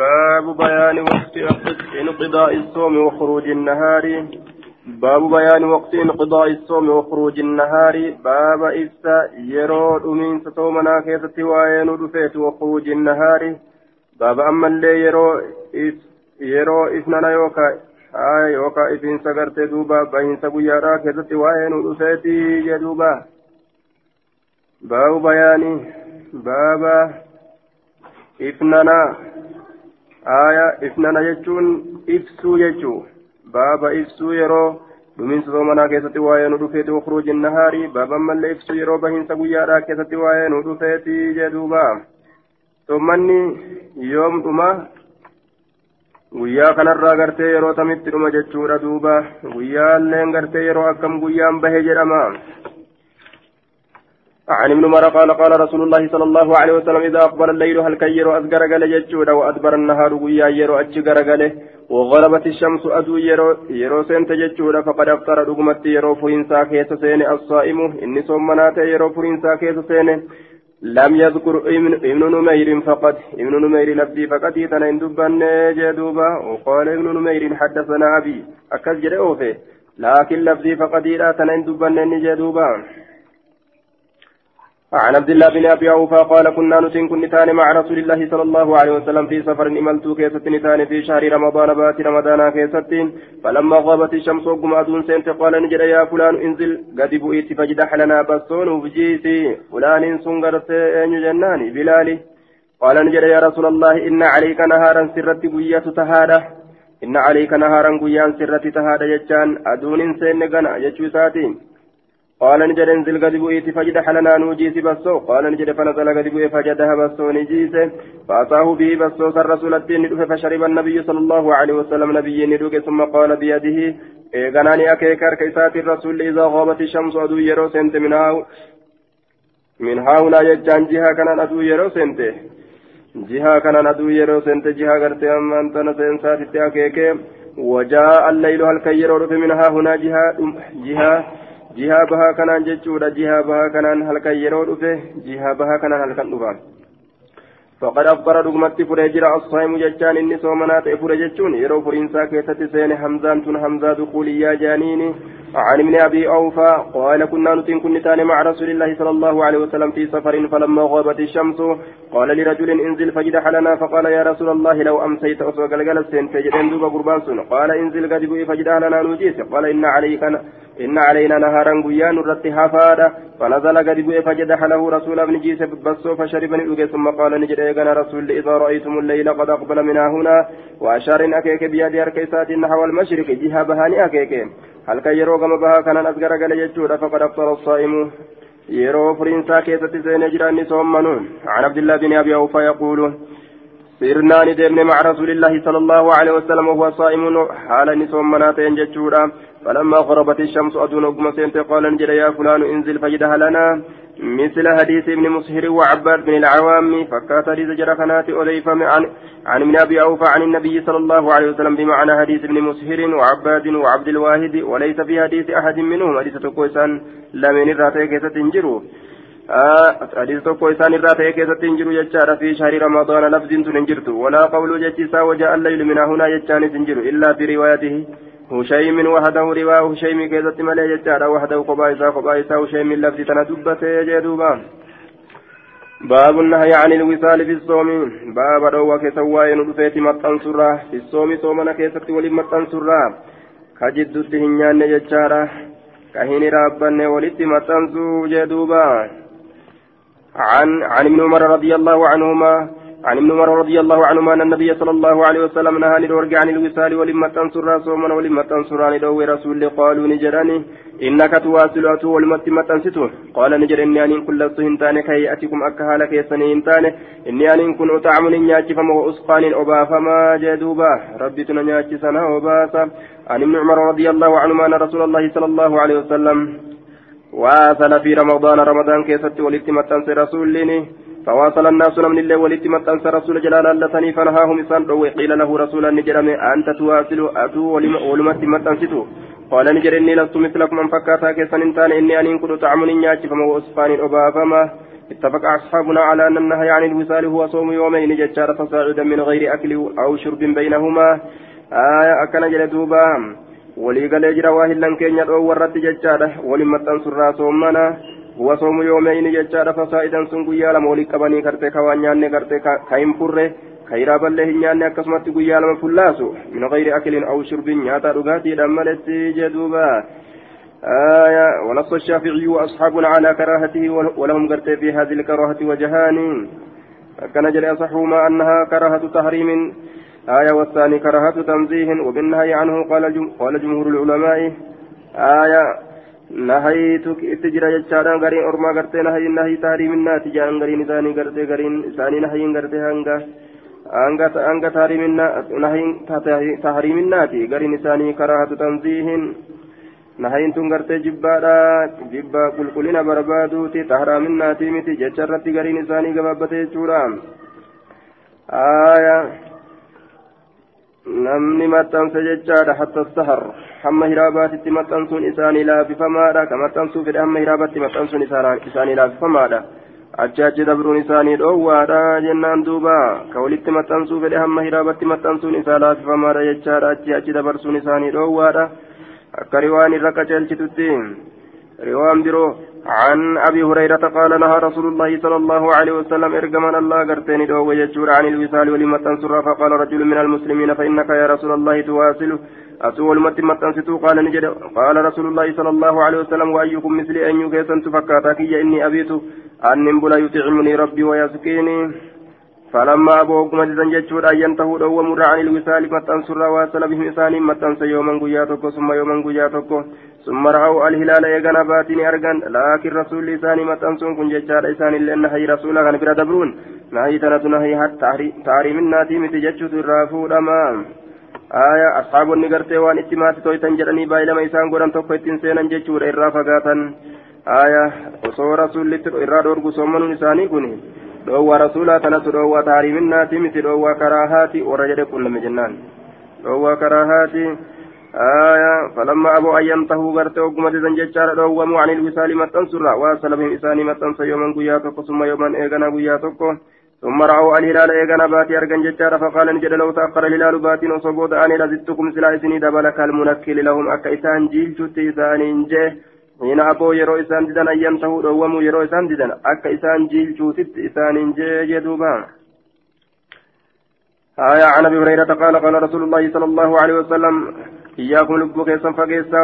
باب بيان وقت انقضاء الصوم وخروج النهار باب بيان وقت انقضاء الصوم وخروج النهار باب إفسا يرو من صومنا كيست وين رفيت وخروج النهار باب أما اللي يرو يرو إثنان يوكا آي يوكا إذن سقرت دوبا بين سبيارا كيست وين رفيت يدوبا باب بيان باب إثنان aayaa ifnana jechuun ibsuu jechuu baaba ibsuu yeroo dhumiinsa soomanaa keessatti waa'ee nu dhufeeti wakruuji nahaarii baaba ammallee ibsuu yeroo bahiinsa guyyaadhaa keessatti waa'ee nu dhufeeti jedhuuba soomanni yoom dhuma guyyaa kanarraa gartee yeroo tamitti dhuma jechuudha duuba guyyaalleen gartee yeroo akkam guyyaan bahe jedhama عن ابن عمر قال قال رسول الله صلى الله عليه وسلم إذا أقبل الليل هل كيرو أزقر قال يجودا وأدبر النهار ويا يرو أجقر قال وغربت الشمس أدو يرو يرو سنت ججودا فقد أفطر رقمت يرو فرنسا كيس سين الصائم إني صمنات يرو فرنسا كيس سين لم يذكر ابن نمير فقط ابن نمير لفظي فقط تنين دبان جدوبا وقال ابن نمير حدثنا أبي أكد جريوفي لكن لفظي فقط تنين دبان جدوبا عن عبد الله بن أبي أوفى قال كنا نتن كن نتان مع رسول الله صلى الله عليه وسلم في سفر املت كيست نتان في شهر رمضان بات رمضان كيست فلما غابت الشمس وقم أدون سنت قال نجد يا فلان انزل. قد بؤيت فاجدح لنا بسون وبجيتي فلان سنغرت اين جناني بلالي. قال نجد يا رسول الله إن عليك نهارا سرت بيات تهاده إن عليك نهارا قيان سرت تهاده يجان أدون سن غنا يجوساتين قال نجد انزل قد بؤيت فجد حلنا نوجيس بسو قال نجد فنزل قد بؤيت فجدها بسو نجيس فأتاه به بسو سر رسول الدين ندوه فشرب النبي صلى الله عليه وسلم نبي ندوه ثم قال بيده إيغاناني أكيكار كيسات الرسول إذا غابت الشمس أدو يرو سنت من هاو من هاونا يجان جهة كان أدو يرو سنت جهة كان أدو يرو سنت جهة قرتي أما أنت نسينسات التأكيك وجاء الليل هل كيرو من هاهنا جهة جهة jihaa bahaa kanaan jechuudha jihaa bahaa kanaan halkan yeroo dhufe jihaa bahaa kanaan halkan dhufa فقد أخبر رغمت فريجر الصائم ججان إني صومنات فريجتون يرو فرنسا كيتت سين حمزان تن حمزة دخوليا جانيني عن ابن أبي أوفى قال كنا نتن كنتان مع رسول الله صلى الله عليه وسلم في سفر فلما غابت الشمس قال لرجل انزل فجدح لنا فقال يا رسول الله لو أمسيت أسوى قلقل السين فجدين دوب قربان قال انزل قد فجدح لنا نجيس. قال إن عليك إن علينا نهارا قيان الرت هافادا فنزل قد فجدح له رسول ابن جيس بسو فشرب نلقى ثم قال نجد إيقنا رسول إذا رأيتم الليل قد أقبل من هنا. وأشار أكيك بيد أركيسات نحو المشرق جهة بهاني أكيك. كي يرو كما بها كان أصغر قال يجود فقد أفطر الصائم يرو فرنسا كيسة زين جراني صومنون عن عبد الله بن أبي أوفى يقول سيرنا ندمن مع رسول الله صلى الله عليه وسلم وهو صائم حال نسوم مناتين جتشورا فلما غربت الشمس أدون أقم سنت قال انجل يا فلان انزل فجدها لنا مثل حديث ابن مسهر وعباد بن العوام فكات حديث جرخنات أليف عن عن ابن أبي أوفى عن النبي صلى الله عليه وسلم بمعنى حديث ابن مسهر وعباد وعبد الواحد وليس في حديث أحد منهم. حديث تقويسان لمن الراتي تنجروا حديث tokko isaan irraa ta'e keessatti hin jiru jechaadha fi shahri ramadaana lafziin tun hin jirtu walaa qawluu jechi isaa wajaa allaylu min hunaa hushaymi keessatti malee jechaadha. Wahdahu kophaa isaa kophaa isaa hushaymin lafzi tana dubbatee jee duuba. باب النهي عن الوصال في الصوم باب دوا كسوا ندفيت مطن سرا في الصوم صومنا كيست ولي مطن سرا كجد الدهنيان يجارا كهين رابن ولد مطن سو جدوبا عن عن ابن عمر رضي الله عنهما عن ابن عمر رضي الله عنهما أن النبي صلى الله عليه وسلم نهى للورق عن الوصال ولما تنصر صوما ولما تنصر عن دو رسول قالوا نجراني إنك تواصل أتو ولما تنسته قال نجر إني أن كل هنتان كي أتكم أكها لك يسني هنتان إني أن كن أطعمني نياتي فما أسقان أبا فما جدوبا. ربي تنياتي سنة أباسا عن ابن عمر رضي الله عنهما أن رسول الله صلى الله عليه وسلم واصل في رمضان. رمضان كيست ولدت متنس رسولني فواصل الناس من الله ولدت متنس رسول جلال اللتني فنهاهم إسان قيل له رسول نجرم أنت تواصل أتو ولمت متنسته قال نجر إني لست مثلكم. من فكاتا كيسن انتان إني أن كنت طعمني نياتي فما وصفاني أبافما اتفق أصحابنا على أن النهي عن الوصال هو صوم يومين. ججار فصاعدا من غير أكل أو شرب بينهما. آية أكن جلدوبا ولي قال جرى واهلا كين يدعو ورد ججار ولما تنصر صومنا هو صوم يومين ججار فصاعدا سنقيا لما ولي قبني كرتي كوانيان كرتي كاين فره خيرا بله نياني أكسمت قيا لما فلاسو من غير أكل أو شرب نياتا رغاتي دمالت جدوبا آية ونص الشافعي وأصحابنا على كراهته ولهم قرت في هذه الكراهة وجهان كان جل أصحهما أنها كراهة تحريم آية والثاني كراهة تنزيه وبالنهي عنه قال جمهور العلماء آية نهيتك اتجرى جتشارا غرين أرما غرتي نهي نهي تحريم النات جان غرين إساني غرتي غرين إساني نهي غرتي هنگا hanga tahriiminnaati gariin isaanii karaahatu tanziihin nahayin tun gartee jibbaadha jibba qulqullina barbaaduuti tahraaminnaati miti jecha irratti gariin isaanii gabaabbate jechuudha aya namni maxxanse jechaadha hatta sahar hamma hiraabaatitti maxxansuun isaanii laafifamaadha ka maxxansuu fedhe hamma hiraabaatti maxxansuun isaanii laafifamaadha achi achi dabruun isaanii dhoowwaadha jennaan duuba ka walitti maxxansuu fedhe hamma hiraabatti maxxansuun isaa laafifamaadha jechaadha achi achi dabarsuun isaanii dhoowwaadha akka riwaan irra qaceelchitutti riwaan biroo عن أبي هريرة قال نهى رسول الله صلى الله عليه وسلم إرجمنا الله قرتين دو يجور عن الوصال ولما تنصر فقال رجل من المسلمين فإنك يا رسول الله تواصل؟ أسول متى تنصتو قال نجد. قال رسول الله صلى الله عليه وسلم وأيكم مثلي أن يكيسن تفكاتك إني أبيت أن نبلا يطعمني ربي ويسقيني. فلما أبوكم جزا جتشور أن ينتهوا دو مر عن الوصال متنصر واصل بهم إساني متنصر يوما قياتك ثم يوما قياتك ثم رأوا الهلال يغنى باتني أرغن لكن رسول لساني متنصر كن جتشار إساني لأن هي رسول غن برا دبرون. نهي تنت نهي حتى تحريم الناتي متجتشت الرافو الأمام آية أصحاب النقرتي وان اتمات تويتن جرني بايلما إسان قرن تقفتين سينا جتشور إرا فقاتا آية وصور رسول إرا دورقو صومن إساني كني dhoowwaa rasuulaa tanatu dhoowwaa taariminnaati miti dhoowwaa karaahaati warra jedhe qunname jennaan dhoowwaa karaahaati آية فلما أبوا أن ينتهوا غرت وقم جزن ججار دوموا عن الوصال متنصر واصل بهم إساني متنصر يوما قياتك ثم يوما إيغنا قياتك ثم رأوا الهلال إيغنا باتي أرغن ججار فقال نجد لو تأخر الهلال باتي نصبود أني لزدتكم سلا إسني دبلك المنكل لهم أكا إسان جيل شت إساني جيه حين أبوا يرو إسان ددن أن ينتهوا دوموا يرو إسان ددن أكا إسان جيل شوتت إسان جيه جدوبان آية عن أبي هريرة قال قال رسول الله صلى الله عليه وسلم إياكم لبوك يسن فقيسا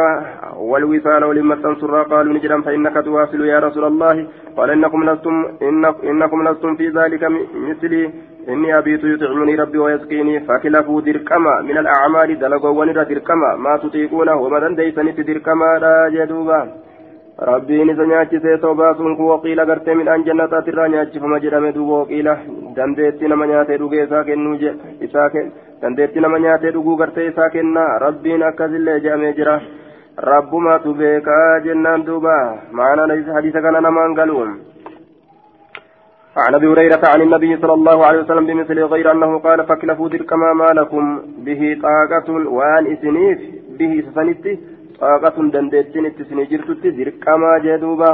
والوصال ولما تنصر قالوا نجرا فإنك تواصل يا رسول الله قال إنكم لستم إنك إنكم لستم في ذلك مثلي إني أبيت يطعمني ربي ويسقيني فكلفوا دركما من الأعمال دلقوا ونرى دركما ما تطيقونه وما دنديسني دركما لا جدوبا rabbiin isa nyaachisee toobaa sun kun waqiila gartee midhaan jannataati irraa nyaachifama jedhame duuba waqiila dandeetti nama nyaatee dhugee isaa kennuu isaa dandeetti nama nyaatee dhuguu gartee isaa kennaa rabbiin akkasillee jedhamee jira rabbumaatu beekaa jennaan duuba maanaan hadiisa kana namaan galuun عن ابي هريره عن النبي صلى الله عليه وسلم بمثل غير انه قال فاكلفوا تلك ما لكم به طاقه وان اسنيف به سنتي طاقة دندتين اتسني جرتت دركما جدوبا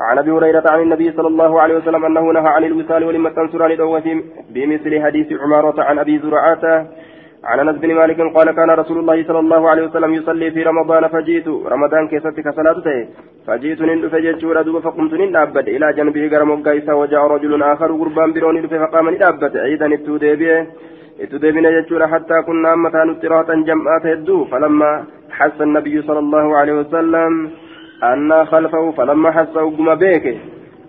عن أبي هريرة عن النبي صلى الله عليه وسلم أنه نهى عن الوصال ولما تنصر عن بمثل حديث عمارة عن أبي زرعة عن أنس بن مالك قال كان رسول الله صلى الله عليه وسلم يصلي في رمضان فجئت. رمضان كيستك صلاته فجئت نند فجئت دوبا فقمت نندابد إلى جنبه غرم وجاء رجل آخر قربان برون فقام نندابد عيدا التوديبيه اتدبنا جتشورا حتى كنا متى نتراتا جمعات يدو فلما حس النبي صلى الله عليه وسلم أن خلفه فلما حس وقم بيك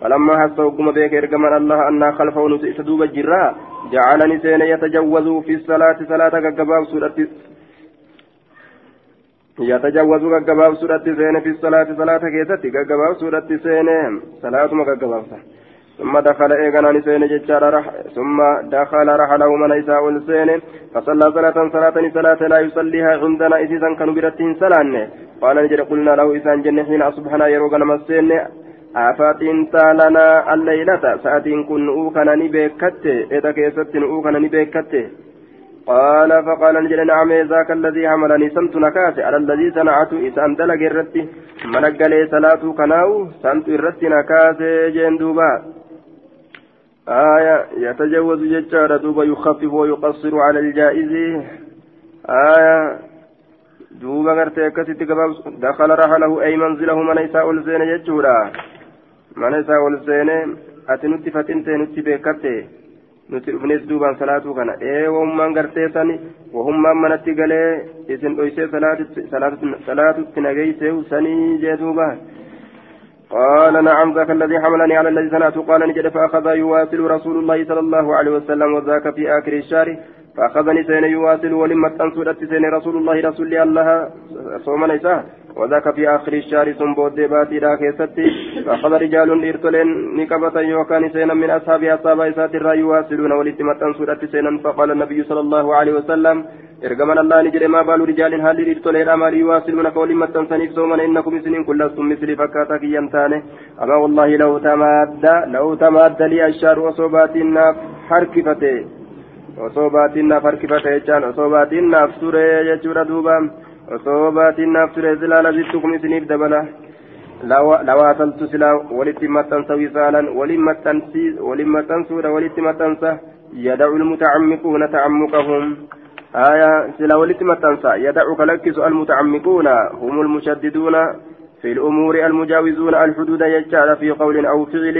فلما حس وقم بيك إرقمنا الله أن خلفه نتدوب الجراء. جعلني سين يتجوز في الصلاة صلاة كقباب سورة يتجوز كقباب سورة سين في الصلاة صلاة كيستي كقباب سورة سين صلاة ما كقباب ثم دخل إيغانا نسين ججار ثم دخل رحله من إساء السين فصلى صلاة صلاة صلاة لا يصليها عندنا إذا كانوا برتين سلان قال نجد قلنا له إسان جنة حين أصبحنا يروغنا مسين أفاتين تالنا الليلة. سأتين كن أوكنا نبيكت. إذا كيست أوكنا نبيكت. قال فقال نجد نعم ذاك الذي عملني سمت نكاس. على الذي صنعت إسان دلق الرتي منقل صلاة كناو؟ سمت الرتي نكاس. جندوبا آية يتجوز ججارة دوبا يخفف ويقصر على الجائز. آية دوبا غرتي كسيتي دخل رحله أي منزله من يساء الزين ججورا من يساء الزين أتنتي فتنتي نتي بكتي nuti dhufnes duubaan salaatuu kana. Ee wahummaan gartee sani wahummaan manatti galee isin dhoysee salaatutti nageeyseehu sanii jee duubaan قال نعم ذاك الذي حملني على الذي صنعت قال نجد فأخذ يواصل رسول الله صلى الله عليه وسلم وذاك في آخر الشهر فأخذني سين يواصل ولما تنسودت سين رسول الله رسول الله صوم نيساه وذاك في آخر الشهر ثم بود باتي راكيستي فأخذ رجال إرتلين نكبة يوكان سينا من أصحاب أصحاب إسات الرأي يواصلون ولتمتن سورة سينا فقال النبي صلى الله عليه وسلم allah ni jedhe maa baalu rijaalin haalli dhiirtoleen amaali yuwaasiluuna ka waliin maxxansaniif sooman innakum isiniin kun lastum misli fakkaataa kiyyan taane ama wallaahi law tamaadda law tamaadda lii ashaaru osoo baatiin naaf harkifate jechaan osoo baatiin naaf ture jechuudha duuba osoo baatiin naaf ture silaa lazittukum isiniif dabala lawaasaltu silaa walitti maxxansa wisaalan waliin maxxansuudha walitti maxxansa yadacu lmutacammiquuna tacammuqahum آية سلا ولت متنسى يدعك لكس المتعمقون هم المشددون في الأمور المجاوزون الحدود يجعل في قول أو فعل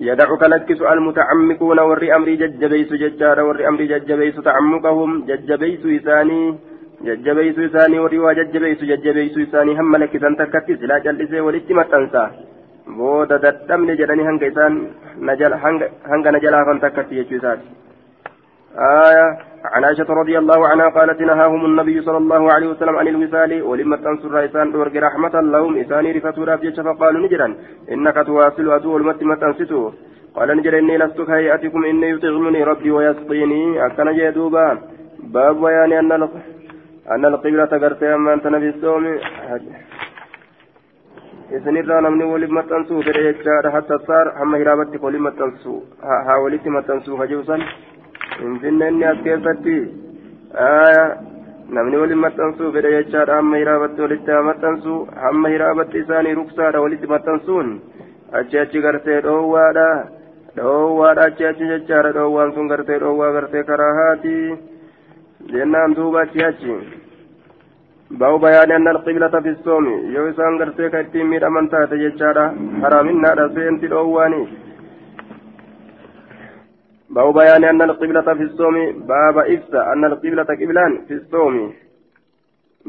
يدعك لكس المتعمقون ور أمر ججبيس ججار ور أمر ججبيس تعمقهم. ججبيس إساني ججبيس إساني وروا ججبيس ججبيس إساني هم لك تنتكت سلا جلسي ولت متنسى booda dadhabne jedhanii hanga isaan hanga na jalaa kan takkatti jechuu isaati آية عن عائشة رضي الله عنها قالت نهاهم النبي صلى الله عليه وسلم عن الوصال ولما تنصر رئيسان دورك رحمة لهم إساني رفتوا رافجة فقالوا نجرا إنك تواصل أتو المتمة تنسته قال نجر إني لست كهيئتكم إني يطعمني ربي ويسقيني أكن جدوبا باب بيان أن أن القبلة قرتي أما أنت نبي الصوم. isinirraa namni waliin maxxansuu fedhe jechaadha hatta saar hamma hiraabatti waliin maxxansuu haa walitti maxxansuu kajibusan finfinneen as keessatti namni waliin maxxansuu fedhe jechaadha hamma hiraabatti walitti haa maxxansu hamma hiraabatti isaanii ruksaadha walitti maxxansuun achi achi gartee dhoowwaadha dhoowwaadha achi achi jechaadha dhoowwaan sun gartee dhoowwaa gartee karaa haati jennaan duuba achi achi bahu bayaani anna alqiblata fi soomi yoo isaan gartee ka ittiin miidhaman taate jechaadha haraaminnaadha seenti dhoowwaanii باب بيان أن القبلة في الصوم باب إفسى أن القبلة قبلان في الصوم.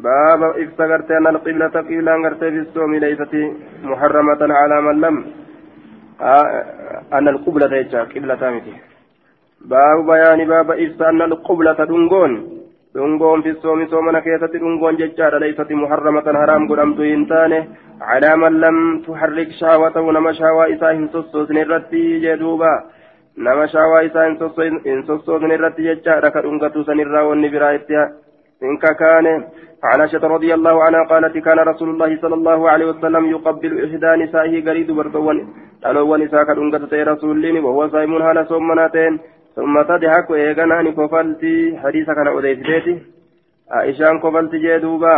باب إفسى قرت أن القبلة قبلان قرت في الصوم ليست محرمة على من لم آه أن القبلة يجا قبلة متي باب بيان باب إفسى أن القبلة دنقون دنقون في الصوم صومنا كيسة دنقون ججارة ليست محرمة حرام قدمت إنتانه على من لم تحرك شهوته نما شهوة إساهم سوسوسن الرتي جدوبا. Nama shaawaa isaa hin sossoofne irratti jechaadha ka dhungatu sanirraa wanni biraa itti hin kakaane عن عائشة رضي الله عنها قالت كان رسول الله صلى الله عليه وسلم يقبل إحدى نسائه قريد برتوان قالوا نساء كدنقة رسول وهو صائم هالا صومناتين ثم تضحك إيغانا كفلتي حديث كان أديتي عائشة كفلتي جدوبا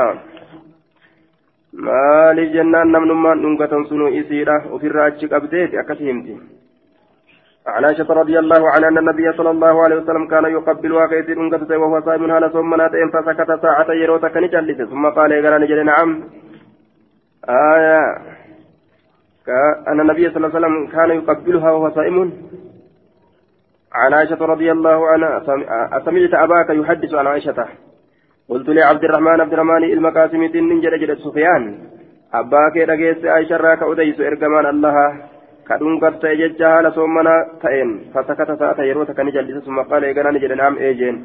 jennaan namnummaan dhungatan sunu isiidha ofirraa achi qabdeeti akkas himti عن عائشة رضي الله عنها أن النبي صلى الله عليه وسلم كان يقبل واقيت أنقذت وهو صائم هذا ثم ناتين فسكت ساعة يروتك نجلس ثم قال يا نجل نعم. آية أن النبي صلى الله عليه وسلم كان يقبلها وهو صائم. عن عائشة رضي الله عنها أسمعت أباك يحدث عن عائشة. قلت لعبد الرحمن عبد الرحمن المقاسم ننجل جل سفيان. أباك رجيس عائشة راك أديس إرجمان الله. Jecha haala soommanaa ta'een fasakata sa'ata yeroo takka ni jallisa ثم قال إيقنا نجد نعم إيجين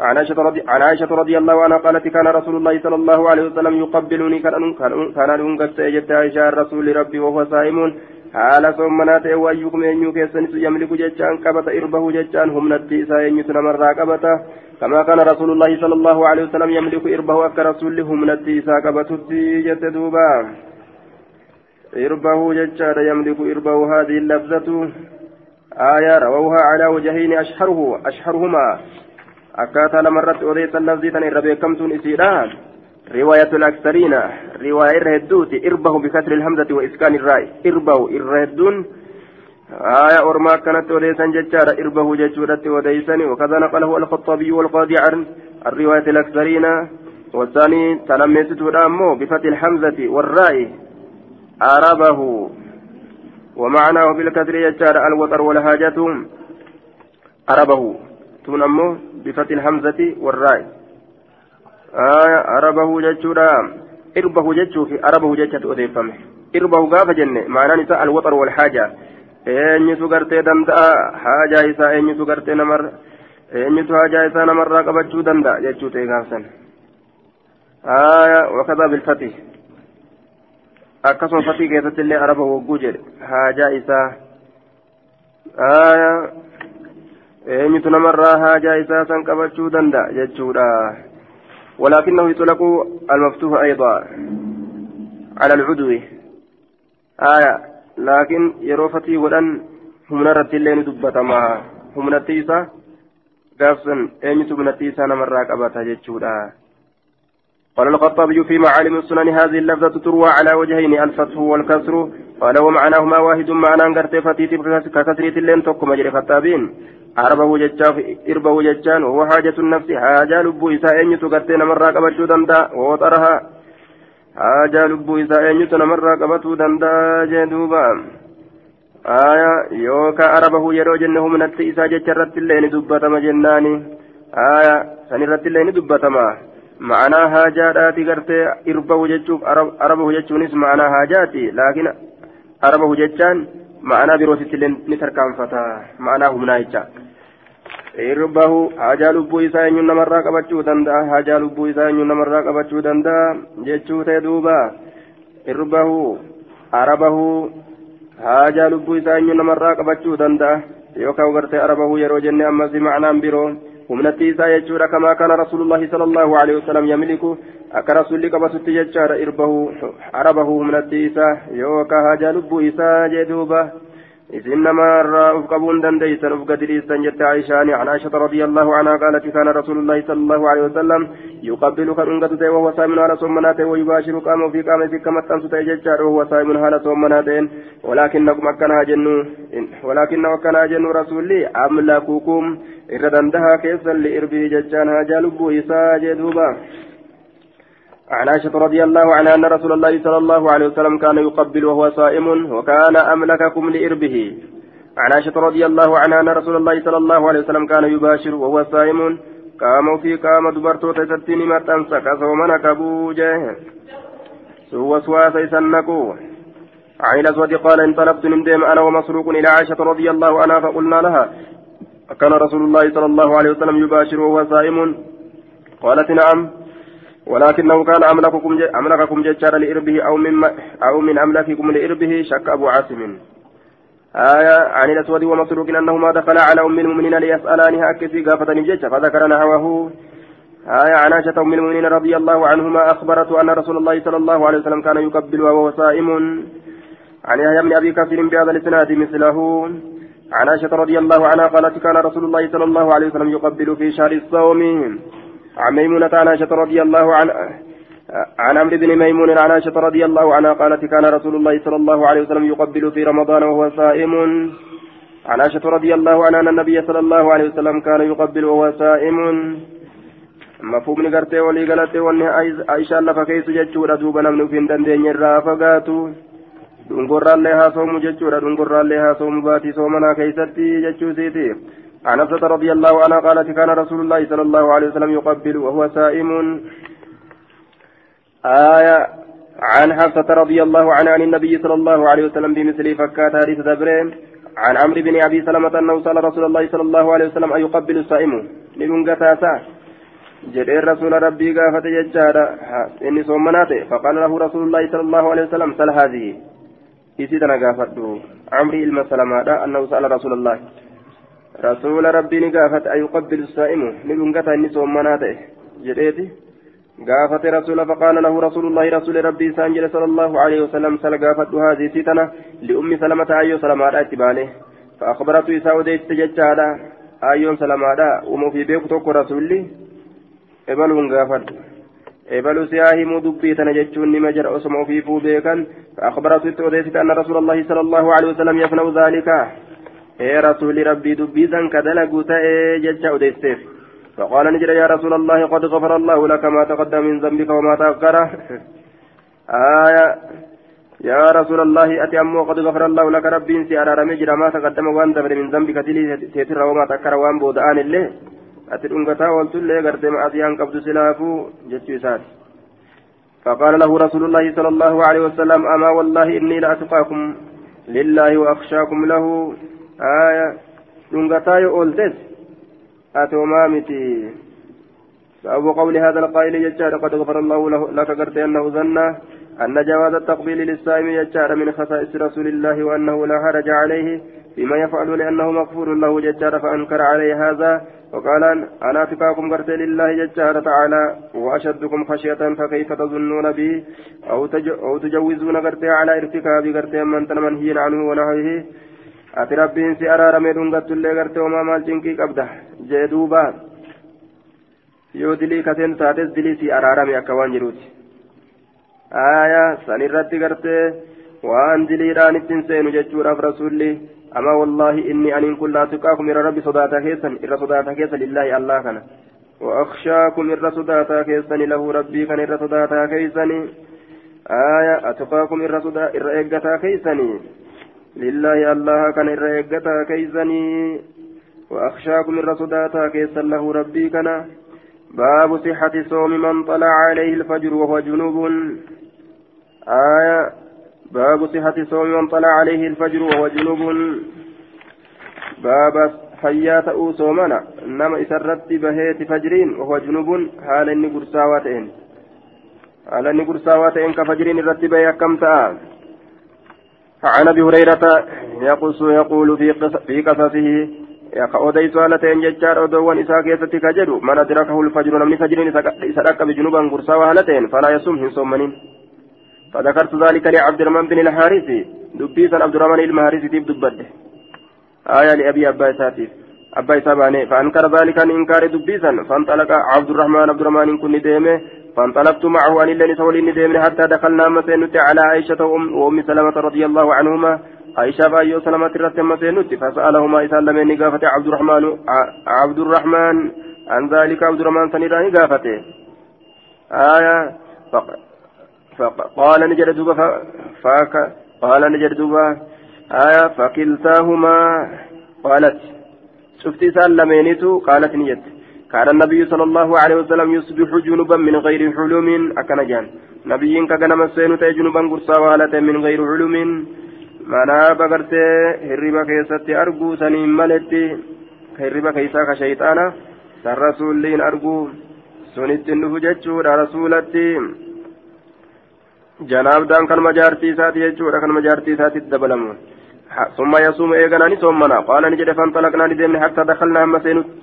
عن عائشة رضي, عن عائشة رضي الله عنها قالت كان رسول الله صلى الله عليه وسلم يقبلني كان أنقر سيجد عائشة رسول ربي وهو صائم حال صومنا ta'e wayyukum eenyuu keessanis yamliku jechaan qabata irbahu jechaan humnatti isaa eenyutu namarraa qabata? كما كان رسول الله صلى الله عليه وسلم يملك إربه أكا رسول همنتي إسا قبتتي جت دوبا إربه ججار يملك إربه هذه اللفظة. آية رووها على وجهين أشهره أشهرهما. أكاتا لمرت أوديت اللفظة إربي كمتون إسيران رواية الأكثرين. رواية الرهدوت. إربه بكسر الهمزة وإسكان الراء إربه الرهدون. آية أرما كانت وديسا ججارة إربه ججورة وديسا وكذا نقله الخطابي والقاضي عن الرواية الأكثرين. والثاني تلمست أمه بفتح الحمزة والراء أربه ومعناه بالكثير ججارة الوتر والحاجة أربه تون أمه بفتح الحمزة والراء آية أربه ججورة إربه ججو في أربه ججة وديفمه إربه قاف جنة معناه نساء الوتر والحاجة eenyutu gartee danda'a haajaa isaa eenyutu gartee namar eenyutu haajaa isaa namarraa qabachuu danda'a jechuu ta'e gaafsan wakadaa bilfati akkasuma fatii keessatti illee araba hogguu jedhe haajaa isaa eenyutu namarraa haajaa isaa san qabachuu danda'a jechuudha ولكنه يطلق المفتوح أيضا على العدو آية laakiin yeroo fatii godhan humna irratti illee ni dubbatama humnatti isaa gaafsan eenyutu humnatti isaa namarraa qabata jechuudha قال الخطابي في معالم السنن هذه اللفظة تروى على وجهين الفتح والكسر. قال ومعناهما واحد معنى قرت فتيت ككسرة اللين تقم جري خطابين. عربه ججاف إربه ججان وهو حاجة النفس حاجة لبو إساء أن يتقتين مرة قبل دندا ووطرها haajaa lubbuu isaa eenyutu namarraa qabatuu danda'a jee duuba aya yookaan arabahu yeroo jenne humnatti isaa jecha irratti illee ni dubbatama jennaani aya san ma'anaa haajaati laakiin arabahu jechaan ma'anaa birootitti illee ni tarkaanfata ma'anaa humnaa jecha. irbahu haajaa lubbuu isaa eenyuun namarraa qabachuu danda'a haajaa lubbuu isaa eenyuun namarraa qabachuu danda'a jechuu ta'e duuba irbahu arabahu haajaa lubbuu isaa eenyuun namarraa qabachuu danda'a yookaan gartee arabahu yeroo jenne ammas ma'anaan biroo humnatti isaa jechuudha kamaa kana rasuulullahi sallallahu alaihi wasallam yamliku akka rasuulli qabatutti jechaadha irbahu arabahu humnatti isaa yookaan haajaa lubbuu isaa jee duuba. إذن ما رأف قبون دنديسا أفقد ريسا جت عائشة عن عائشة رضي الله عنها قالت كان رسول الله صلى الله عليه وسلم يقبل كالأنقذ وهو صائم على صومناته ويباشر قام في قام في كما تنسى ججار وهو صائم على صومناته ولكنكم أكنها جنو ولكن أكنها جنو أملاككم إذا دندها كيسا لإربي ججانها جالبو إسا جدوبا عن عائشة رضي الله عنها أن رسول الله صلى الله عليه وسلم كان يقبل وهو صائم وكان أملككم لإربه عن عائشة رضي الله عنها أن رسول الله صلى الله عليه وسلم كان يباشر وهو صائم قام في قام دبرتو تستيني ما تنسى كسومنا كبوجه سوى سوى سنكو عن الأسود قال انطلقت نندم أنا ومسروق إلى عائشة رضي الله عنها فقلنا لها كان رسول الله صلى الله عليه وسلم يباشر وهو صائم. قالت نعم ولكنه كان أملككم أملككم ججار لإربه أو من أو من أملككم لإربه شك أبو عاصم. آية عن الأسود ومسروق أنهما دخلا على أم المؤمنين ليسألانها أكسي قافة جج فذكر نحوه. آية عن عائشة أم المؤمنين رضي الله عنهما أخبرته أن رسول الله صلى الله عليه وسلم كان يقبل وهو صائم. عن يحيى بن أبي كثير بهذا الإسناد مثله. عن عائشة رضي الله عنها قالت كان رسول الله صلى الله عليه وسلم يقبل في شهر الصوم. عن ميمونة عن عائشة رضي الله عنها عن عمرو بن ميمون عن عائشة رضي الله عنها قالت كان رسول الله صلى الله عليه وسلم يقبل في رمضان وهو صائم. عن عائشة رضي الله عنها أن النبي صلى الله عليه وسلم كان يقبل وهو صائم. مفهوم نقرتي ولي قالت واني عائشة لفا كيس جتشورا دوبا نمنو في دندين يرى فقاتو dungorraallee haasawmu jechuudha. Dungorraallee haasawmu baatii soomanaa keeysatti jechuu siiti عن حفصة رضي الله عنها قالت كان رسول الله صلى الله عليه وسلم يقبل وهو سائم آية عن حفصة رضي الله عنها عن النبي صلى الله عليه وسلم بمثل فكات حديث دبرين عن عمرو بن أبي سلمة أنه سأل رسول الله صلى الله عليه وسلم أن يقبل الصائم لمن قتاسا جدير رسول ربي قافة ججارة إني صومناته فقال له رسول الله صلى الله عليه وسلم سل هذه إسيدنا قافته عمري المسلمة أنه سأل رسول الله رسول ربي نقافت أيقبل الصائم نقنقتا إني صومناته جديتي قافت رسول فقال له رسول الله رسول ربي سانجل صلى الله عليه وسلم سل قافت هذه ستنا لأم سلمة أيو سلمة اتبانه فأخبرت إساء وديت تججالا أيون سلمة ومو في بيك رسولي إبلون قافت إبلو سياهي مدبي تنججون نما جرأ اسمه في فو بيكا فأخبرت إساء أن رسول الله صلى الله عليه وسلم يفنو ذلك ee rasuuli rabbii dubbiisan ka dalagu ta'ee jecha odeyseef فقال نجد يا رسول الله قد غفر الله لك ما تقدم من ذنبك وما تأخر آية يا رسول الله أتي أمو قد غفر الله لك ربي سي أرى رمجر ما تقدم وان من ذنبك تلي تيتر وما تأخر وان بودآن الله قلت له قرد ما أتيان قبض سلافو جتو سات فقال له رسول الله صلى الله عليه وسلم أما والله إني لأتقاكم لله وأخشاكم له آية الأنقتا يقولتس أتوما متي باب قول هذا القائل يجار قد غفر الله لك قرد أنه ظن أن جواز التقبيل للصائم يجار من خصائص رسول الله وأنه لا حرج عليه فيما يفعل لأنه مغفور له ججار فأنكر عليه هذا وقال أنا أتقاكم قرت لله ججار تعالى وأشدكم خشية فكيف تظنون بي أو, أو تجوزون قرت على ارتكاب قرت من منهي عنه ونهيه؟ أتي ربين سي أرارمي دنغت اللي قرت وما مال جنكي قبده جدوبا yoo dilii kateen taates dilii si araarame akka waan jiruuti aayaa san irratti gartee waan diliidhaan ittiin seenu أما والله إني أن كن لا تقاكم إلى ربي صداتا كيسا إلى صداتا كيسا لله الله كان. وأخشاكم إلى صداتا كيسا له ربي كان إلى صداتا كيسا آية أتقاكم إلى صدا إلى إيقتا كيسا لله الله كان إلى إيقتا كيسا وأخشاكم إلى صداتا كيسا له ربي كان. باب صحة صوم من طلع عليه الفجر وهو جنوب. آية باب صحة صوم من طلع عليه الفجر وهو جنوب باب فيات صومنا نما إسرت بهيت فجرين وهو جنوب حال إني قرساواتين حال إني قرساواتين كفجرين الرتب يكم عن أبي هريرة يقص يقول في في قصصه isaa keessatti ka jedhu man adrakahu lfajru namni fajriin isa dhaqqabe junuban gursaawaa haala ta'een falaa yasum hin soommanin فذكرت ذلك لعبد الرحمن بن الحارث. دبيسا عبد الرحمن المهارث تيب دبده. آية لأبي أبا ساتيف. أبا ساباني فأنكر ذلك عن إنكار دبيسا فانطلق عبد الرحمن عبد الرحمن كن ديمه. فانطلقت معه عن الليل سولين ديمه حتى دخلنا مسينت على عائشة وأم سلمة رضي الله عنهما. عائشة بايو سلمة رتم مسينت فسألهما إذا لم قافة عبد الرحمن عبد الرحمن. عن ذلك عبد الرحمن سنيراني قافته آية فقال نجد دوبا فاك قال نجد دوبا آية فكلتاهما قالت شفت سلمينيتو قالت نيت كان النبي صلى الله عليه وسلم يصبح جنبا من غير حلم أكنجان نبي كغنم السين جنبا قرصا من غير حلم manaa bagartee hirriba keessatti arguu saniin maletti hirriba keessaa ka shayxaana san rasuulliin arguu sunittiin dhufu jechuudha rasuulatti janaabdaan kanuma jaartii isaati jechuudha kanuma jaartii isaatitti dabalamu. ثم يصوم إيغانا نسومنا قال نجد فانطلقنا لديمن حتى دخلنا هم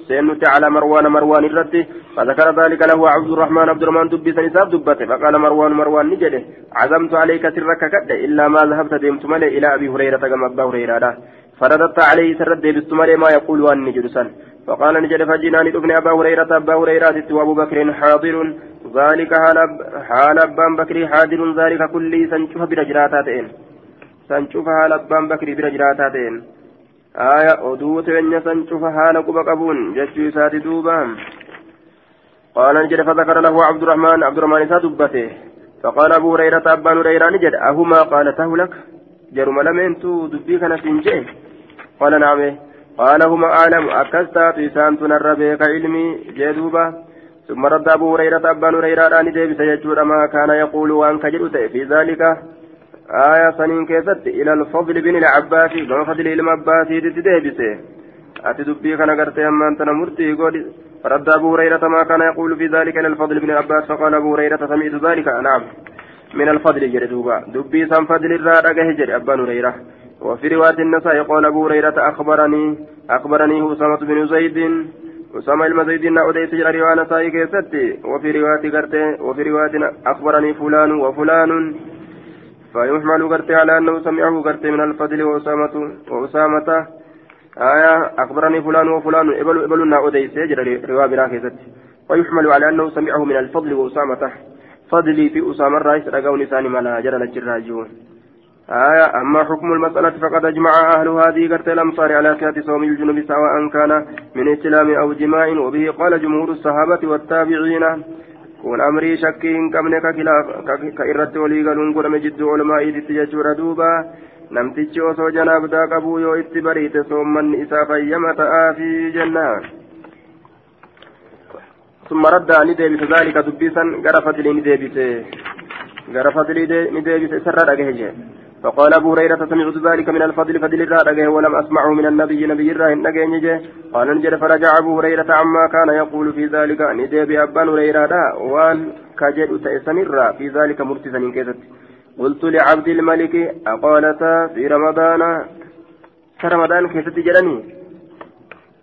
سينوت على مروان مروان الرد فذكر ذلك له عبد الرحمن عبد الرحمن دبي سنساب دبته فقال مروان مروان نجد عزمت عليك سرك كد إلا ما ذهبت ديمت ملي إلى أبي هريرة كما أبا هريرة فرددت عليه سرد ديبست ملي ما يقول وأن نجد سن فقال نجد فجناني ابن أبا هريرة أبا هريرة وأبو بكر حاضر ذلك حال أبان بكر حاضر ذلك كل سنشوف برجراتاتين san cufa haala abbaan bakrii bira jiraataa ta'een aya oduu teenya san cufa haala quba qabuun jechuu isaati duuba قال نجد فذكر له عبد الرحمن عبد الرحمن إسا دبته فقال أبو هريرة أبان هريرة نجد أهما قالته لك جرم لمن تو دبيك نسنجي قال نعم قال هما أعلم أكستا تيسان تنر بك علمي جدوبا ثم رد أبو هريرة أبان هريرة أن ديبس يجور ما كان يقول وأن كجلت في ذلك آية سنين كيست إلى الفضل بن العباس كما فضل إلى عباس تدبسه أتي دبي كان قرت أما أنت نمرتي قول فرد أبو هريرة ما كان يقول في ذلك إلى الفضل بن العباس فقال أبو هريرة سمعت ذلك. نعم. من الفضل جري دوبا. دبي سم فضل الرادة هجر أبا هريرة. وفي رواية النساء قال أبو هريرة أخبرني أخبرني أسامة بن زيد أسامة المزيد أوديت جرى رواية نسائي كيستي وفي رواية قرت وفي رواية أخبرني فلان وفلان فيحمل قرتي على أنه سمعه قرتي من الفضل وأسامة وأسامة آية أخبرني فلان وفلان إبل إبلنا أديس يجري رواه براكزت ويحمل على أنه سمعه من الفضل وأسامة فضلي في أسامة الرئيس رقون ثاني ملا جرى الجراجون آية أما حكم المسألة فقد أجمع أهل هذه قرت الأمصار على صحة صوم الجنوب سواء كان من استلام أو جماع وبه قال جمهور الصحابة والتابعين kun amrii shakkii hin qabne ka irratti walii galuun godhame jidduu olmaa iditti jechuudha duuba namtichi osoo janaabdaa qabuu yoo itti bariite soommanni isaa fayyama ta'aafi jennaan ثم رد أن ديبس ذلك دبيسا غرا فضلي نديبس غرا فضلي نديبس سر أجهجه فقال أبو هريرة سمعت ذلك من الفضل فضل الرادقه ولم أسمعه من النبي نبي الراهن نجي قال نجد فرجع أبو هريرة عما كان يقول في ذلك. نديب أبان هريرة وان كجد تأسمر في ذلك مرتسا كذت قلت لعبد الملك أقالت في رمضان رمضان كيف تجرني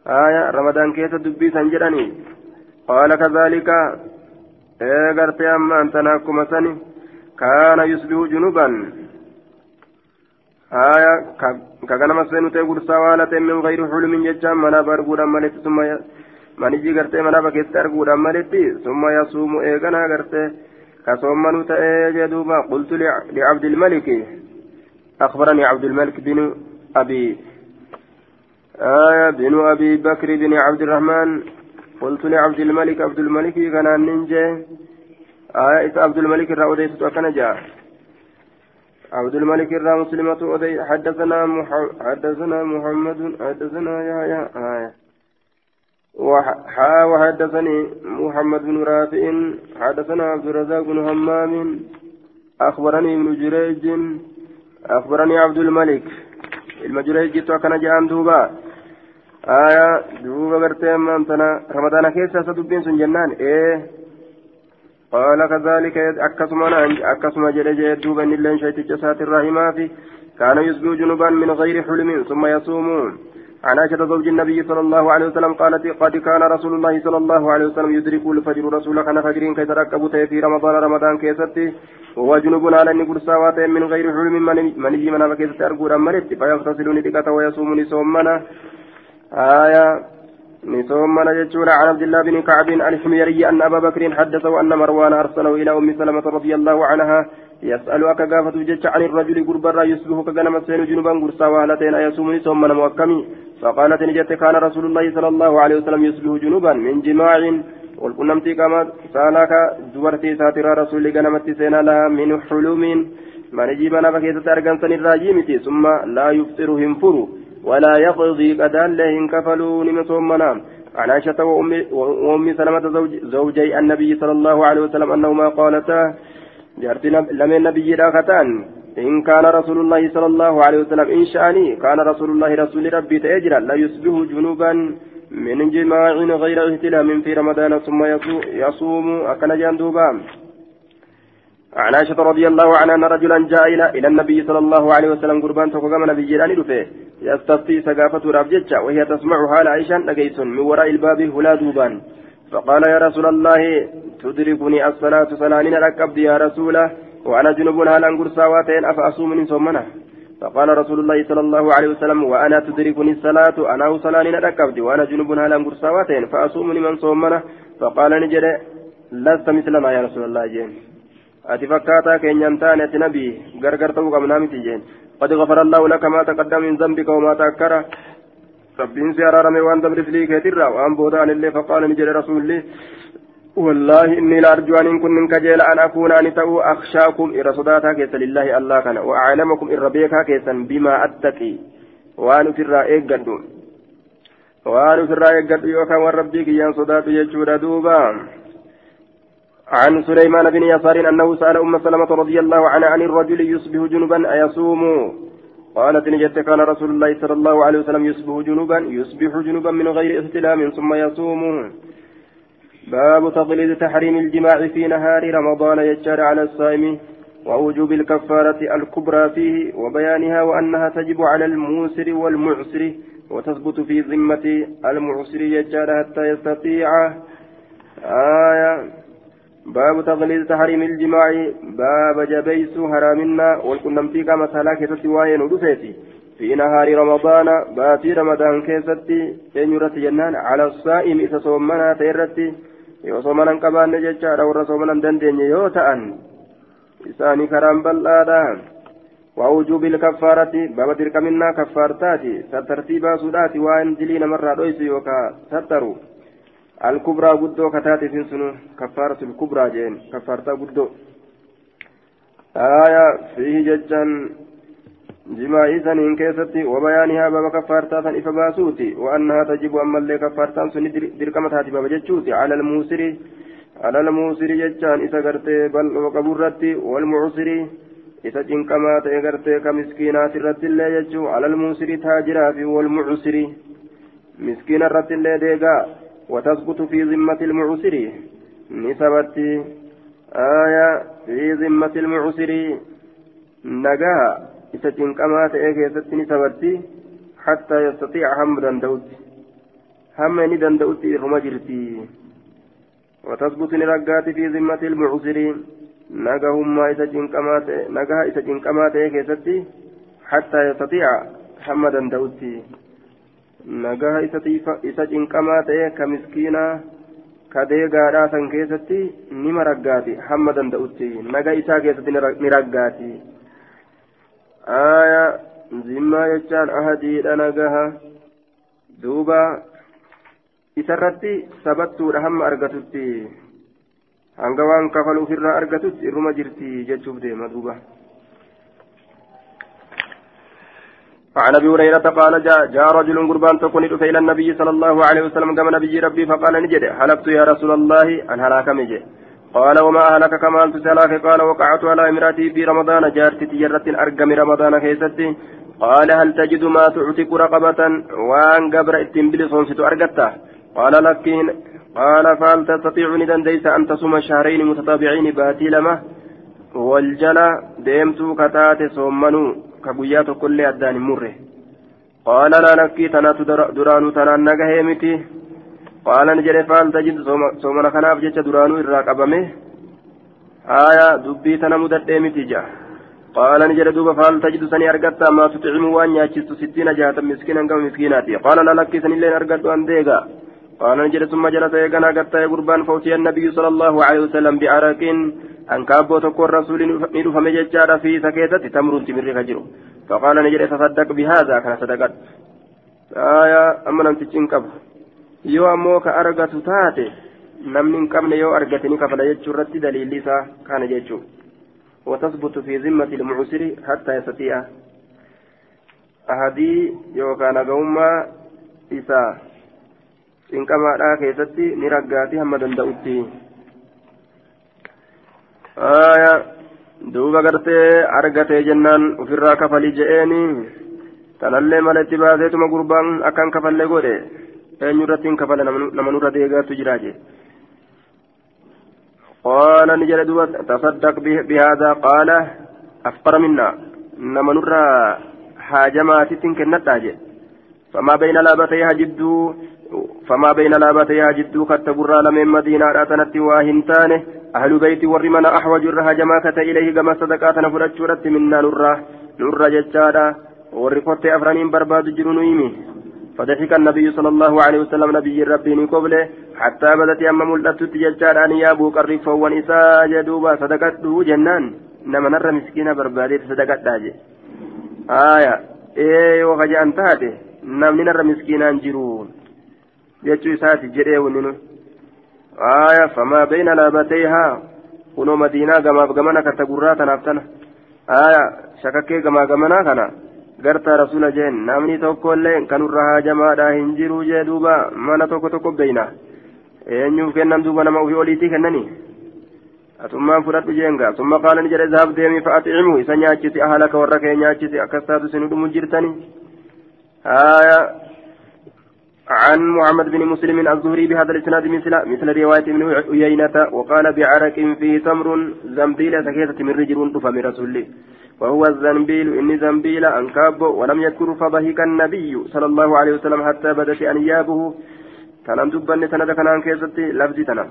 آية رمضان كيف دبي سنجرني قال كذلك. إيه قرت أما أنت ناكم سني. كان يصبح جنوبا. آية كغنم سنوتي غرسا والة من غير حلم ججام منا برغودا ملت ثم maniji gartee mana bakeetti arguudhaan maletti summa yasuumu eeganaa gartee كصومن تأجي دوبا قلت لعبد الملك أخبرني عبد الملك بن أبي آية بن أبي بكر بن عبد الرحمن قلت لعبد الملك عبد الملك كان ننجي آية عبد الملك الرأوديت وكان جاء عبد الملك الرا مسلمة حدثنا حدثنا محمد حدثنا يحيى آية وحا وحدثني محمد بن رافع حدثنا عبد الرزاق بن همام أخبرني ابن جريج أخبرني عبد الملك. المجريج وكان جان دوبا. آية دوبا قرتي أمامتنا رمضان كيسا سدبين سن جنان إيه قال كذلك أكسما أكسما جريج دوبا نلين شيت جسات الرحمة في كان يسبو جنوبا من غير حلم ثم يصومون. عن عائشة زوج النبي صلى الله عليه وسلم قالت قد كان رسول الله صلى الله عليه وسلم يدرك الفجر رسول كان فجرين كي تركب في رمضان رمضان كيستي وهو جنوب على يقول ساوات من غير حلم من يجي من فكيست أرجو رمرت. فيغتسل ندقة ويصوم نسومنا آية نسومنا جتشون عن عبد الله بن كعب الحميري أن أبا بكر حدثه أن مروان أرسله إلى أم سلمة رضي الله عنها يسأل أكغافة جتش عن الرجل قربرا يصبح كغنم سين جنوبا قرصا وهلتين أيصوم نسومنا موكمي فقالت نجت كان رسول الله صلى الله عليه وسلم يصبح جنوبا من جماع. والقنمتي كما سألك دورتي ساتر رسول غنمتي سينا لها من حلوم. من جيب أنا بكيت أرغن سن الراجيمتي ثم لا يفطر هنفر ولا يقضي قدان لهم كفلوا نمسومنا عن عائشة وأم سلمة زوج زوجي النبي صلى الله عليه وسلم أنهما قالتا جارتي لمن نبي راكتان إن كان رسول الله صلى الله عليه وسلم إن شأني كان رسول الله رسول ربي تأجرا لا يصبح جنوبا من جماع غير احتلام في رمضان ثم يصوم أكن جندوبا عن عائشة رضي الله عنها أن رجلا جاء إلى النبي صلى الله عليه وسلم قربان تقوم نبي جيراني رفه يستفتي سقافة رابجتشا وهي تسمع حال عائشة نقيس من وراء الباب هلا دوبان. فقال يا رسول الله تدركني الصلاة صلانين ركبت يا رسوله وأنا جنوب هل أنقر ساواتين أفأصوم من صومنا فقال رسول الله صلى الله عليه وسلم وأنا تدركني الصلاة أنا صلانين ركبت وأنا جنوب هل أنقر ساواتين فأصوم من صومنا فقال نجد لست مثل ما يا رسول الله جين. Ati fakkaataa keenyan taane ati nabii gargar ta'uu qabnaa miti jeen qad gafara allahu laka maa taqaddama min zambika wamaa taakkara rabbiin si araarame waan dabrisii keetirra waan boodaan illee faqaala ni jedhe rasuulli والله إني لأرجو أن كن من كجيل أن أكون أن تأو أخشاكم إرى صداتا كيسا لله الله كان وأعلمكم إرى بيكا كيسا بما أتقي وأن الرائق قدو وأن الرائق قدو يوكا وربيك ين صدات يجود دوبا عن سليمان بن يسار أنه سأل أم سلمة رضي الله عنها عن الرجل يصبح جنبا أيصوم. قالت نجت كان رسول الله صلى الله عليه وسلم يصبح جنبا يصبح جنبا من غير احتلام ثم يصوم. باب تقليد تحريم الجماع في نهار رمضان يجار على الصائم ووجوب الكفارة الكبرى فيه وبيانها وأنها تجب على الموسر والمعسر وتثبت في ذمة المعسر يجار حتى يستطيع. آية باب تغليظ تحريم الجماع باب جبيس حرامنا والكنمتي كما سلاك تسواين ودفيتي في نهار رمضان باتي رمضان كيستي إن يرت جنان على الصائم إذا صومنا تيرتي. yoo soomanan qabaanne jechaadha warra soomanan dandeenye yoo ta'an isaanii karaan bal'aadha ووجوب الكفارة باب تلك منا كفارتاتي. سترتيبا سوداتي وإن دلينا مرة رويسي وكا ستروا الكبرى قدو كتاتي في سنو كفارة الكبرى جين كفارتا قدو آية فيه ججان جماعي سنين كيستي وبيانها باب كفارتا سن إفباسوتي وأنها تجب أما اللي كفارتا سن دركمتها باب جتشوتي على الموسر على الموسر ججان إذا قرتي بل وقبرتي والمعسر إذا جنكما تأغرتي كمسكينات الرد الله يجو على الموسر تاجرا في والمعسر مسكين الرد الله ديقا وتسقط في ذمة المعسر. نسبت آية في ذمة المعسر. نجاها إذا جنكما تأغرتي نسبت حتى يستطيع هم دندوت. هم ندندوت إرمجرتي وتثبت نرقات في ذمة المعسرين نجاهما إذا جنكمات نجاها إذا جنكمات كيستي حتى يستطيع nagaa isa cinqamaa ta'e ka miskiinaa ka deegaadhaa san keessatti nima raggaati hamma danda'utti. Nagaa isaa keessatti ni raggaati. Aaya zimmaa jechaan ahadiidha nagaha. Duuba isarratti sabattuudha hamma argatutti. Hanga waan kafaluuf irraa argatutti irruma jirti jechuuf deema duuba. عن أبي هريرة قال جاء, جاء رجل قربان تكون إلى النبي صلى الله عليه وسلم كما نبي ربي فقال نجد حلفت يا رسول الله؟ أن هلاك مجد قال وما اهلك كما أنت سلاك. قال وقعت على إمراتي في رمضان جارتي تجرة أرقم رمضان كيستي قال هل تجد ما تعتق رقبة؟ وان قبر اتنبلي صنصت ارقته قال لكن قال فهل تستطيع ندن ليس أن تصوم شهرين متتابعين باتي لما والجلا ديمتو كتات صومنو. كبيات كل أدان مره قال لا لكي تنات درانو تنان نغهيمتي قال نجري فهل تجد صومنا خناف جيش درانو إراك أبمه آية دبي تنمدت ديمتي جا قال نجري دوبا فهل تجد سني أرقدت ما تطعم وان ياچست ستين جاتا مسكينا كم مسكيناتي قال لا لكي سني لين أرقدت أن ديغا قال نجد ثم جلس يغنى قد قربان فوتي النبي صلى الله عليه وسلم بعرق أن كابو تكون رسول ندف مججار في سكيتة تمر تمر خجر فقال نجد تصدق بهذا كان صدقت آية أما yoo ammoo ka argatu taate namni hin qabne yoo argate ni kafala jechuu irratti daliilli isaa kana jechuu وتثبت في ذمة المعسر حتى يستطيع أهدي يوكان قوما إساء cinqamaadhaa keessatti ni raggaati hamma gartee argatee jennaan ofirraa kafalii je'eeni tanallee mala itti baaseetuma gurbaan akkan kafallee godhe eenyurratti hin kafale nama nurra deegaatu jira jee قال نجل دوبا تصدق بهذا قال أفقر منا نما نرى حاجمات كنتا فما بين لابتيها جدو فما بين لابتيها جدو كتبرا لمن مدينة أتنت واهنتانه أهل بيت ورمنا أحوج الرها جماكة إليه كما صدقات نفرت شرت منا نرى نرى ججادا. ورقت أفرانين برباد جرنويمي فضحك النبي صلى الله عليه وسلم نبي ربي قبله حتى بدت أما ملأت ججادا. أن يابو قرف ونساء جدوبا. صدقته جنان. نما نرى مسكين برباديت صدقت داجي. آية. إيه وخجأ أنتاته نمني نرى مسكينان جرون jechuu isaati jedhee wuninu bayna laabatayhaa kunoo madiinaa gamaaf gamana katta gurraa tanaaf tana aya shakakkee gamaa gamanaa kana gartaa rasula jeen namni tokkollee kanurra haajamaadha hin jiru jee duuba mana tokko tokko beyna eenyuuf kennan duuba nama ufii oliitii kennanii atummaan fudhadhu jeenga summa qaala ni jedhe zahab deemii fa'axicimhu isa nyaachisi ahalaka warra kee nyaachisi akkas taatu sinu dhumu jirtanii aya عن محمد بن مسلم الزهري بهذا الإسناد مثل مثل رواية ابن عيينة وقال بعرق فيه تمر زنبيل سكيتة من رجل من رسول. وهو الزنبيل إني زنبيل أنكاب ولم يذكر فضحك النبي صلى الله عليه وسلم حتى بدت أنيابه كان دبا سند كان كيستي لفظ تنا.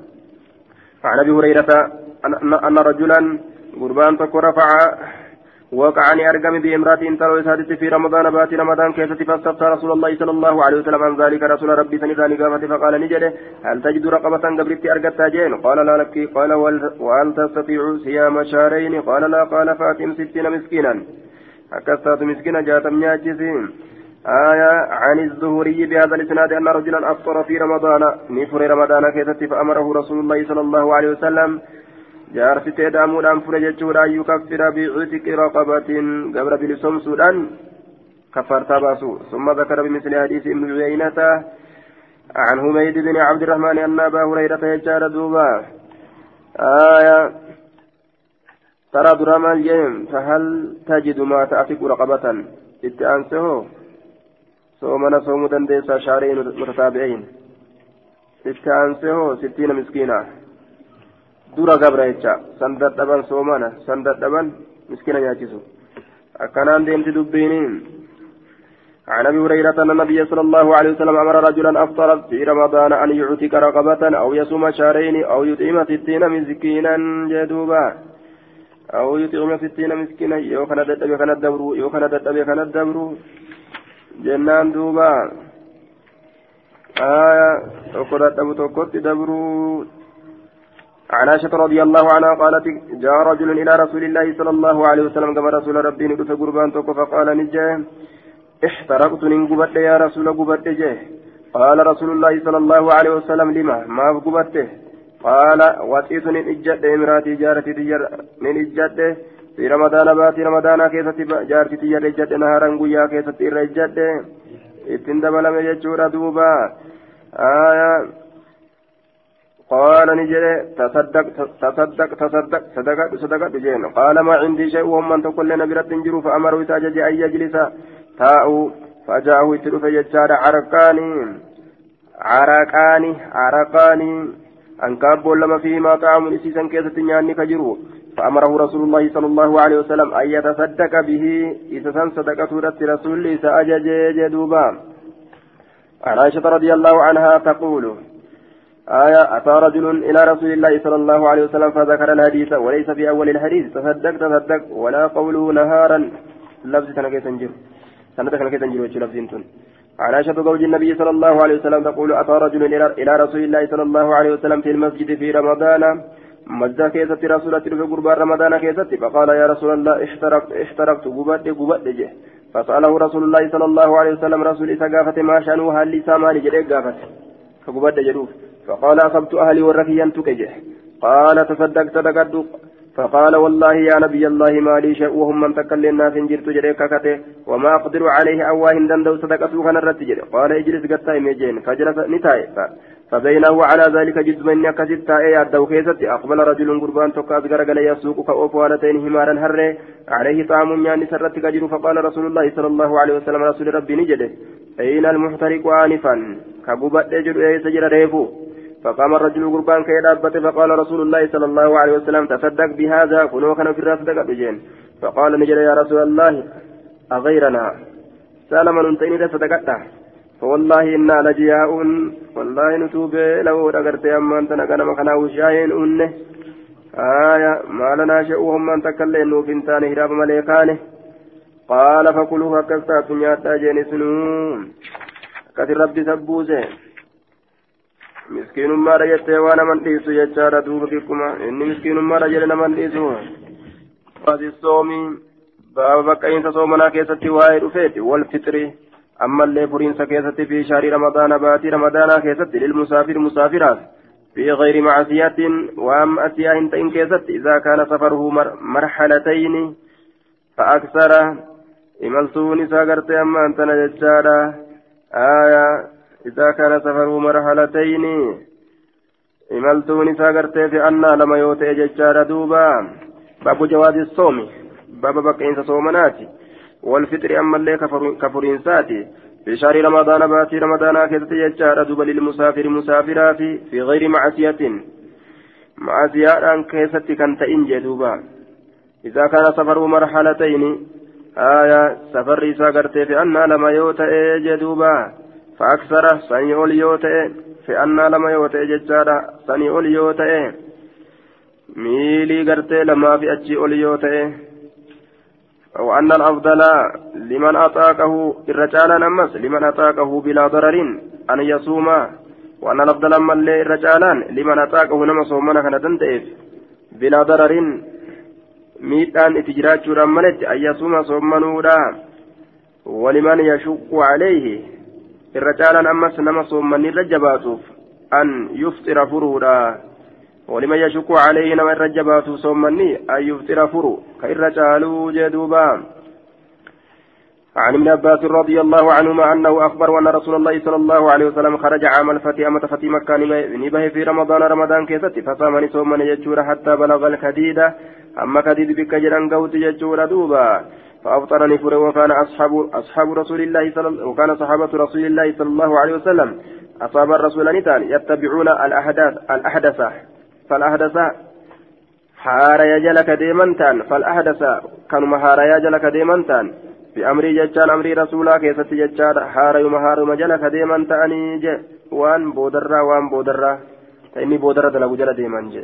عن أبي هريرة أن رجلا قربان رفع وقعني أرقم بامرأة ترى سادت في رمضان بات رمضان كيست فاستفتى رسول الله صلى الله عليه وسلم عن ذلك. رسول ربي سنذاني قامت فقال نجده هل تجد رقبة قبلت أرقت جين؟ قال لا لك. قال وهل تستطيع صيام شهرين؟ قال لا. قال فأتم ستين مسكينا. أكستات مسكينة جاتم نياتشسين آية عن الزهري بهذا الإسناد أن رجلا أفطر في رمضان. نفر رمضان كيست فأمره رسول الله صلى الله عليه وسلم جارسitee daamuudhaan fure jechuudha yukaffira bi'itiqi raqabatin gabra bilisomsuudhaan كفرتا باسو ثم ذكر بمثل حديث ابن عيينة عن حميد بن عبد الرحمن أن أبا هريرة يجار دوبا آية ترى دراما الجيم فهل تجد ما تأفك رقبة اتأنسه صومنا صوم دنديسا شهرين متتابعين اتأنسه ستين مسكينة dura gabra jecha san dadhaban soomana san dadhaban miskina nyaachisu. Akkanaan deemti dubbiiniin عن ابي هريره ان النبي صلى الله عليه وسلم أمر رجلا افطر في رمضان ان يعتق رقبه أو يصوم شهرين أو يطعم ستين مسكينا جدوبا أو يطعم ستين مسكينا يو كان ددبي كان الدبر يو كان ددبي كان الدبر جنان دوبا آية وقد دبر دبر عن عائشة رضي الله عنها قالت جاء رجل إلى رسول الله صلى الله عليه وسلم كما رسول ربي ندف قربان توكو فقال نجاه احترقت ننقبت يا رسول قبت جاه. قال رسول الله صلى الله عليه وسلم لما؟ ما قبته قال واتيت من إجت إمراتي جارتي تجر من إجت في رمضان باتي رمضان كيست جارتي تجر إجت نهارا قويا كيست إجت اتندب لم يجور دوبا. آية قال نجري تصدق تصدق تصدق صدقت صدقت جين قال ما عندي شيء وهم من تقول لنا برد جرو فأمروا ساجد أن يجلس. تاءوا فجاءه يتلف يجار عرقاني عرقاني عرقاني. أنكاب لما فيما طعام نسيسا كيسة نياني كجرو. فأمره رسول الله صلى الله عليه وسلم أن يتصدق به. إذا صدقة رسول الله سأجج جدوبا. عن عائشة رضي الله عنها تقول آية أتى رجل إلى رسول الله صلى الله عليه وسلم فذكر الحديث وليس في أول الحديث. تصدق تصدق. ولا قوله نهارا. لفظ سنة تنجر. سنة تنجر وجه لفظ تن عن عائشة زوج النبي صلى الله عليه وسلم تقول أتى رجل إلى رسول الله صلى الله عليه وسلم في المسجد في رمضان. مسجد كيست رسول في قربان رمضان كيست فقال يا رسول الله احترقت احترقت قبت جه فسأله رسول الله صلى الله عليه وسلم رسول إسا ما شأنه؟ هل لسا مالي فقبت جروف فقال أصبت أهلي والركيا تكجه قال تصدق صدقت فقال والله يا نبي الله ما لي شيء وهم من تكل الناس جرت جريك كته وما أقدر عليه أواهن دندو صدقته كان الرتجر قال اجلس قد ميجين فجلس نتاي فبينه على ذلك جد من يكسد تائي الدو كيست أقبل رجل قربان تقاس غرقل يسوق كأوف ولتين همارا هر عليه طعام يعني سرت كجر فقال رسول الله صلى الله عليه وسلم رسول ربي نجده. أين المحترق آنفا كقبت جر سجر ريفو فقام الرجل قربان كي دابت فقال رسول الله صلى الله عليه وسلم تصدق بهذا كنوا كان في الراس دقا بجين فقال نجل يا رسول الله أغيرنا سالما انتين تصدقت فوالله إنا لجياء والله نتوب لو أغرت أما أنت نقنا مخنا وشاين أنه آية ما لنا شيء هم أن تكلموا فنتان هراب مليكانه قال فكلوا هكذا نياتا جيني سنون كثير ربي سبوزين miskiinummaadha jettee waa naman dhiisu jechaadha duuba kikkuma inni miskiinummaadha jedhe naman dhiisu soomii baaba baqqa'iinsa soomanaa keessatti waa'ee dhufeeti wal fixri ammallee furiinsa keessatti fi shaarii ramadaana baatii ramadaanaa keessatti lilmusaafir musaafiraaf في غير معصية وأم أسياء إن كيست إذا كان سفره مرحلتين فأكثر إملتون ساقرت أما أنت نججارا آية إذا كان سفره مرحلتين إملتون ساقرتي في أن لما يوتي ججار دوبا باب جواز الصوم باب بقين صومناتي والفطر أما اللي كفرين ساتي في شهر رمضان باتي رمضان كذا ججار دوبا للمسافر مسافرا في, في غير معصية معصية أن كيست كانت إنجي دوبا إذا كان سفره مرحلتين آية سفر ساقرتي في أن لما يوتي جدوبا فأكثر سني أولي يوتئ في أن لما يوتئ ججارة سني أولي يوتئ ميلي قرتي لما في أجي أولي يوتئ وأن الأفضل لمن أطاقه الرجال نمس لمن أطاقه بلا ضرر أن يصوم وأن الأفضل من اللي الرجالان لمن أطاقه نمس ومن كان تنتئف بلا ضرر maletti ayyasuma soommanuudha. Waliman yashukku calayhi irra caalaan ammas nama soommanni irra jabaatuuf an yuftira furuudha. ولمن يشك عليه نما الرجبات صومني أن يفطر فرو كإر جالو جدوبا عن ابن عباس رضي الله عنهما أنه أخبر أن رسول الله صلى الله عليه وسلم خرج عام الفتي أمة فتي مكة نبه في رمضان رمضان كيست فصامني صومني يجور حتى بلغ الكديدة أما كديد بك جران قوت يجور دوبا فأفطرني فر وكان أصحاب أصحاب رسول الله صلى وكان صحابة رسول الله صلى الله عليه وسلم. أصاب الرسول نتان يتبعون الأحداث الأحدث. فالأحدث حار يجلك ديمنتان فالأحدث كانوا حار يجلك ديمنتان بأمري جتان أمري رسولا كيست جتان حار يوم حار مجلك ديمن تأني جي. وان بودرة وان بودرة. إني بودرة دلقو جل ديمن جي.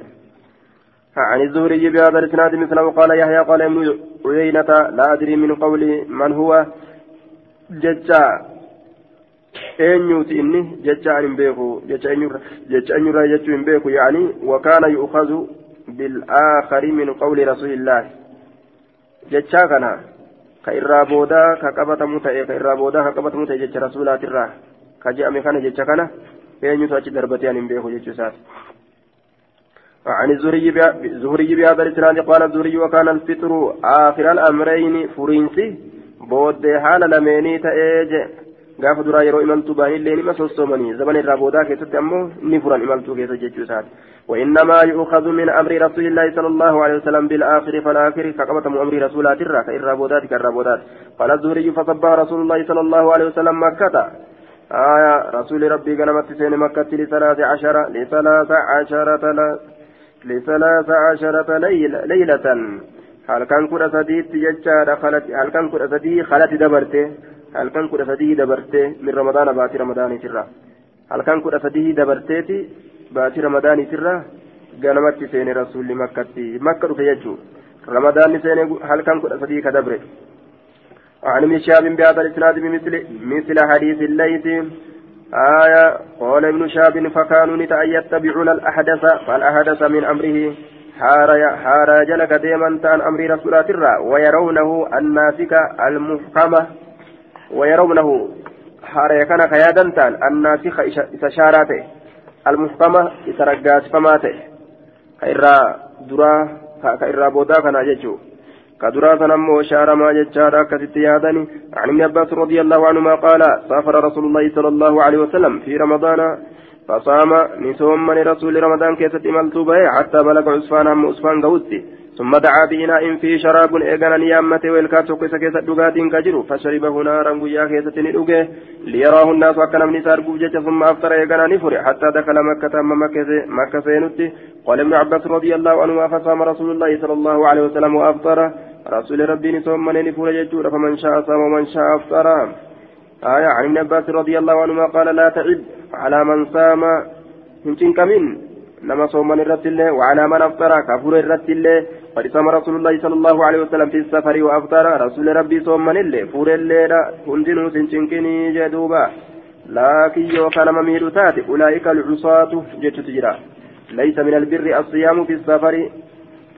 عن الزهري بهذا الإسناد مثله قال يحيى قال ابن عيينة لا أدري من قول من هو jecha an hin beeku jecha eenyurraa jechuu hin beeku yaani wakaana yu'kazu bil'aakari min qawli rasuulillaahi jechaa kana ka irraa boodaa ka qabatamu ta'e ka irraa boodaa ka qabatamu ta'e jecha rasuulaatirraa ka je'ame kana jecha kana eenyutu achi darbatee an hin beeku jechuu isaati عن الزهري زهري بهذا الإسناد قال الزهري وكان الفطر آخر الأمرين فرنسي بود حال لميني تايج gaafa duraa yeroo imaltuu baanillee nima sossoomanii zaman irraa boodaa keessatti ammoo ni furan imaltuu keessa jechuu isaati وإنما يؤخذ من أمر رسول الله صلى الله عليه وسلم بالآخر فالآخر كقبة أمر رسولات الرا كالرابودات كالرابودات قال الزهري فصبح رسول الله صلى الله عليه وسلم مكة. آية رسول ربي سين مكة لثلاث عشر لثلاث عشرة لثلاث عشرة ليلة, هل كان كرة سديد تججار خلت هل كان كرة سديد خلت دبرته halkan kudha sadii dabartee min ramadaana baatii ramadaaniitirra halkan kudha sadii dabarteeti baatii ramadaaniitirra ganamatti seene rasuulli makkatti makka dhufe jechuu ramadaanni seene halkan kudha sadii ka dabre عن ابن شهاب بهذا الاسناد بمثل مثل حديث الليث آية قال ابن شهاب فكانوا نتا يتبعون الأحدث فالأحدث من أمره؟ حار جلك ديما تأن أمر رسولات الرا ويرونه الناسك المحكمة ويرونه حارة كان كيادا تأن الناسخ إسشاراته المحكمة إسرقات فماته كإرى درا كإرى بودا كان جيجو. كدرا سنمو شار ما جتشارا كتت يادني عن ابن عباس رضي الله عنهما قال سافر رسول الله صلى الله عليه وسلم في رمضان فصام نسوم من رسول رمضان كيست إمالتو حتى بلغ عصفان أم عصفان قوتي ثم دعا بإناء فيه شراب إيغانا نيامته والكاتو كيسا كيسا دقاتين كجرو فشربه نارا قيا كيسا تندقه ليراه الناس وكان من قوجة ثم أفطر إيغانا نفر حتى دخل مكة أما مكة سينتي قال ابن عباس رضي الله عنه فصام رسول الله صلى الله عليه وسلم وأفطر. رسول ربي نسوم من نفر يجور فمن شاء صام ومن شاء أفطر. آية عن ابن عباس رضي الله عنهما قال لا تعد على من صام. هنشين كمين؟ نما صومن الرت الله وعلى من أفطر كفر الرت الله قد صام رسول الله صلى الله عليه وسلم في السفر وأفطر. رسول ربي صومن الله فور الليل هندنو سنشنكني جدوبا. لكن يوكان ممير تاتي أولئك العصاة جت تجرى ليس من البر الصيام في السفر.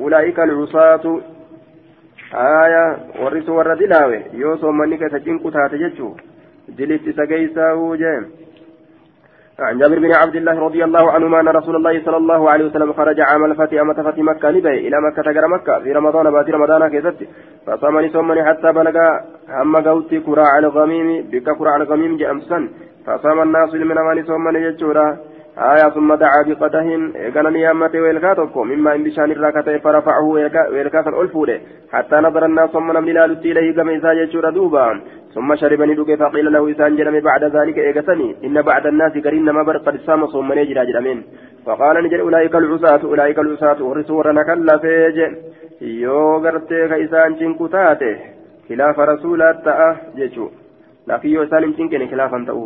أولئك العصاة آية ورث ورد لاوي يوسف منك تجنك تاتي جتشو جلت سقيسا وجيم عن جابر بن عبد الله رضي الله عنهما أن رسول الله صلى الله عليه وسلم خرج عام الفتح أمة فتح مكة نبي إلى مكة تقرى مكة في رمضان بات رمضان كيست فصامني صومني حتى بلغ هم قوتي كراع الغميم بك كراع الغميم جأمسا فصام الناس من أماني صومني جتشورا آية ثم دعا بقده إيقانا نيامته ويلكاتكم مما إن بشان الراكته فرفعه ويلكاتا الألفوده حتى نظر الناس من من لا إليه كما إساء جتشورا دوبا ثم شرب ندوك فقيل له إسان جرم بعد ذلك إيقسني إن بعد الناس قرين ما بر قد سام صوم نجرا جرمين فقال نجر أولئك العصاة أولئك العصاة ورسول نكلا فيج ka isaan cinku taate khilaafa rasuulaat ta'a jechuu laakiin yoo isaan hin cinkine khilaafan ta'u.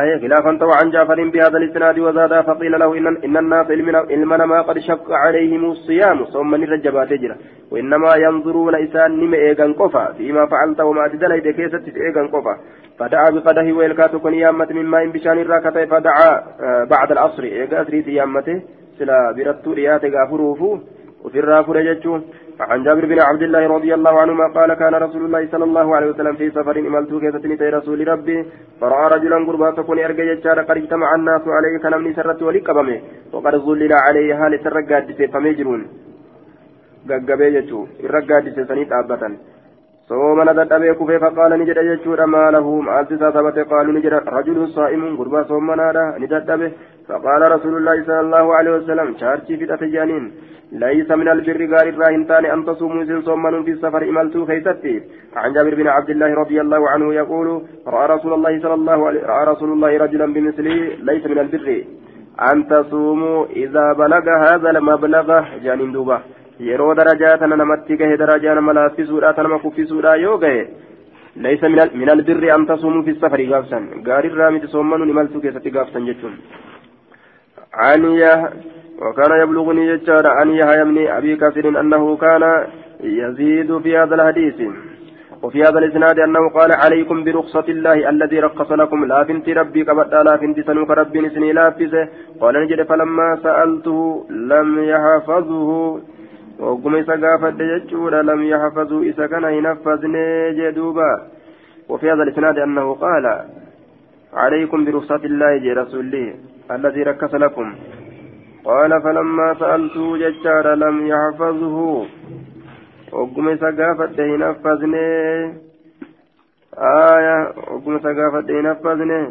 آية خلافا طوى عن جعفر بهذا الإسناد وزاد فقيل له إن, إن الناس علمنا ما قد شق عليهم الصيام. صوم من الرجبات تجرى وإنما ينظرون إسان نم إيغان قفا. فيما فعلت وما تدلي بكيسة إيغان قفا. فدعا بقده ويلكات كن يامة من ماء بشان الراكة فدعا بعد العصر. إيغا أسريت يامته سلا برتو ريات غافروفو. وفي الرافر جتشو عن جابر بن عبد الله رضي الله عنهما قال كان رسول الله صلى الله عليه وسلم في سفر إملت كيستني رسول ربي. فرأى رجلا قربا تكون أرجى ججار قد اجتمع الناس عليه كنمني سرت ولقبمه وقد ظلل عليه هال سرقات فميجرون gaggabee jechuu irra gaaddisesanii dhaabbatan soomana dadhabee kufee faqaala ni jedha jechuudha maalahu maalti isaa sabate qaalu ni jedha rajulun saa'imuun gurbaa soomanaadha ni dadhabe faqaala rasuulullaahi sala allahu alehi wasalam chaarchii fidhate jaaniin ليس من البر قال الراهن تاني أن تصوموا إذن صومنوا في السفر إملتوا كيستي عن جابر بن عبد الله رضي الله عنه يقول رأى رسول الله صلى الله عليه رأى رسول الله رجلا بمثله ليس من البر أن تصوموا إذا بلغ هذا المبلغ جانين دوبه yeroo darajaa tana namatti gahe darajaa nama laaffisuudha ta nama kuffisuudha yoo gahe ليس من من البر أن تصوموا في السفر غافسا غار الرامي تصومون نملتو كيستي غافسا جتون عن وكان يبلغني ججار عن يحيى بن أبي كثير أنه كان يزيد في هذا الحديث وفي هذا الإسناد أنه قال عليكم برخصة الله الذي رقص لكم لا فنت ربي كبدا لا فنت سنوك ربي نسني لا قال نجد فلما سألته لم يحفظه وقم إسا قافت جتشورا لم يحفظوا إسا كان ينفذني جدوبا وفي هذا الإسناد أنه قال عليكم برخصة الله جي رسوله الذي ركس لكم قال فلما سألته جتشارا لم يحفظه وقم إسا قافت ينفذني آية وقم إسا قافت ينفذني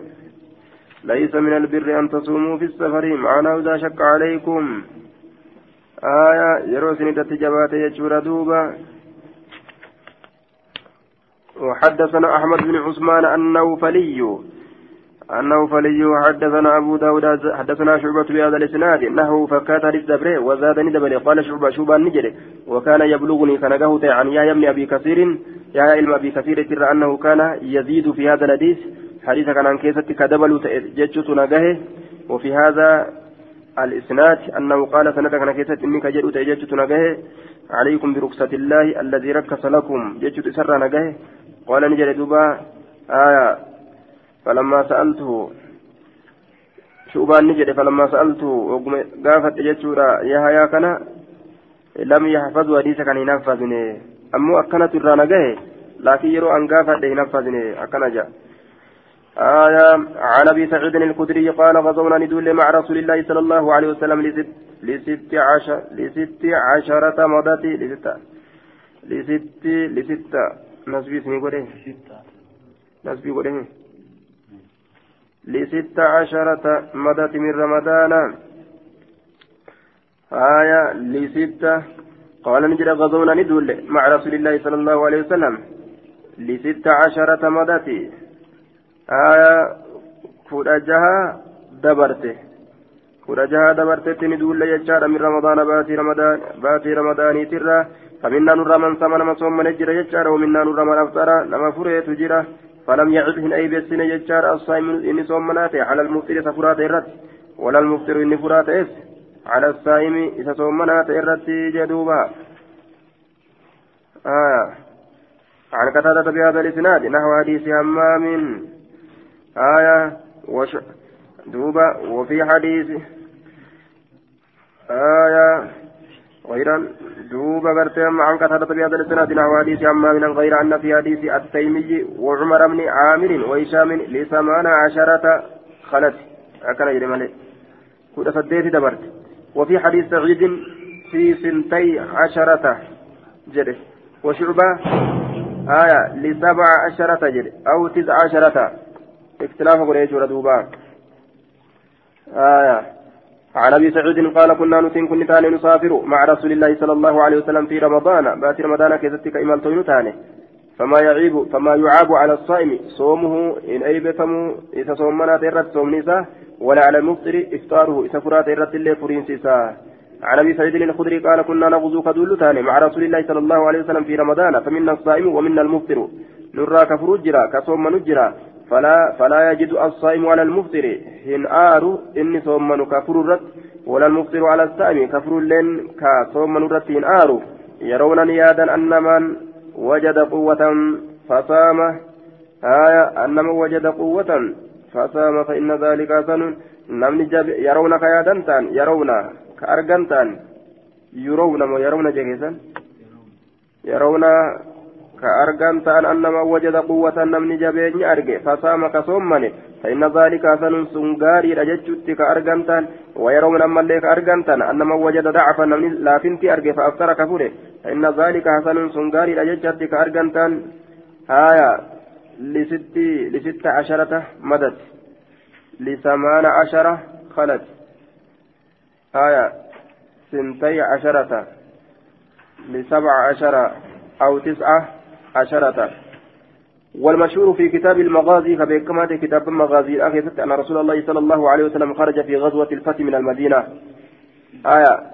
ليس من البر أن تصوموا في السفر معناه إذا شك عليكم آية يرو سندت جبات يجور دوبا وحدثنا أحمد بن عثمان النوفلي. النوفلي حدثنا أبو داود حدثنا شعبة بهذا الإسناد. إنه فكات للدبر وزادني دبر قال شعبة شعبة نجري وكان يبلغني كنجهت عن يا ابن أبي كثير. يا علم أبي كثير ترى أنه كان يزيد في هذا الحديث. حديث كان عن كيسة كدبل جتشت نجهه وفي هذا الإسناد أنه قال سنة كان كيست إني كجد تجد نجاه عليكم برخصة الله الذي ركس لكم. جد سر نجاه قال نجد دوبا. آية. فلما سألته شوبان نجد فلما سألته قافت جدشورا يا هيا كان لم يحفظ حديث كان ينفذني. أمو أكنت الرانجاه لكن يرو أن قافت ينفذني. أكنجا آية عن أبي سعيد الخدري قال غزونا ندول مع رسول الله صلى الله عليه وسلم لست لست عشر لست عشرة مضت لست لست لست. نسبي اسمي قوله نسبي قوله لست عشرة مضت من رمضان. آية لست. قال نجد غزونا ندول مع رسول الله صلى الله عليه وسلم. لست عشرة مضت. Kudha jaha dabarte. Kudha jaha dabartetti ni duulle jechaadha min ramadaana baatii ramadaaniitirra فمنا نرى من صام نما صوم من جرى يجار ومنا نرى من أفطر نما فريت جرى فلم يعد هن أي بسن يجار الصائم إن صوم مناته على المفطر سفرات الرد ولا المفطر إن فرات إس على الصائم إذا صوم مناته الرد جدوبا آه عن قتادة بهذا الإسناد نحو حديث همام آية وش دوبا وفي حديث آية غير دوبا قرتي عن كثرة بهذا الإسناد نحو حديث عما من غير أن في حديث التيمي وعمر بن عامر وهشام لثمان عشرة خلت أكن يجري مالي. كنت سديت دبرت. وفي حديث سعيد في سنتي عشرة جري. وشعبة آية لسبع عشرة جري. أو تسع عشرة. اختلاف قريش دوبا. آية. عن أبي سعيد قال كنا نتين كن تاني نسافر مع رسول الله صلى الله عليه وسلم في رمضان. بات رمضان كيستك إمال تاني. فما يعيب فما يعاب على الصائم صومه إن أيبتم إذا صومنا تيرت صوم نساء ولا على المفطر إفطاره إذا فرات تيرت اللي فرين سيسا. عن أبي سعيد الخدري قال كنا نغزو كدول تاني مع رسول الله صلى الله عليه وسلم في رمضان. فمنا الصائم ومنا المفطر. نرى كفروج جرا كصوم نجرا فلا فلا يجد الصائم على المفطر. هن آر إني صوم كفر الرد. ولا المفطر على الصائم كفر لين كصوم الرد هن آر يرون نيادا أن من وجد قوة فصام. آية أن من وجد قوة فصام فإن ذلك سن. نمني يرون كيادا تان يرون كأرجان تان. يرون ويرون جهزا يرون كأرجان تان أن من وجد قوة نمني جبين أرجع فصام كصومني فإن ذلك حسن سنغاري رججت كأرجان تان ويرون أما اللي كأرجان تان أن من وجد ضعفا نمني لا فنتي أرجع فأفطر كفره فإن ذلك حسن سنغاري رججت كأرجان تان آية لست لست عشرة مدد لثمان عشرة خلت آية سنتي عشرة لسبع عشرة أو تسعة عشرة. والمشهور في كتاب المغازي كما كتاب المغازي أخذت أن رسول الله صلى الله عليه وسلم خرج في غزوة الفتح من المدينة؟ آية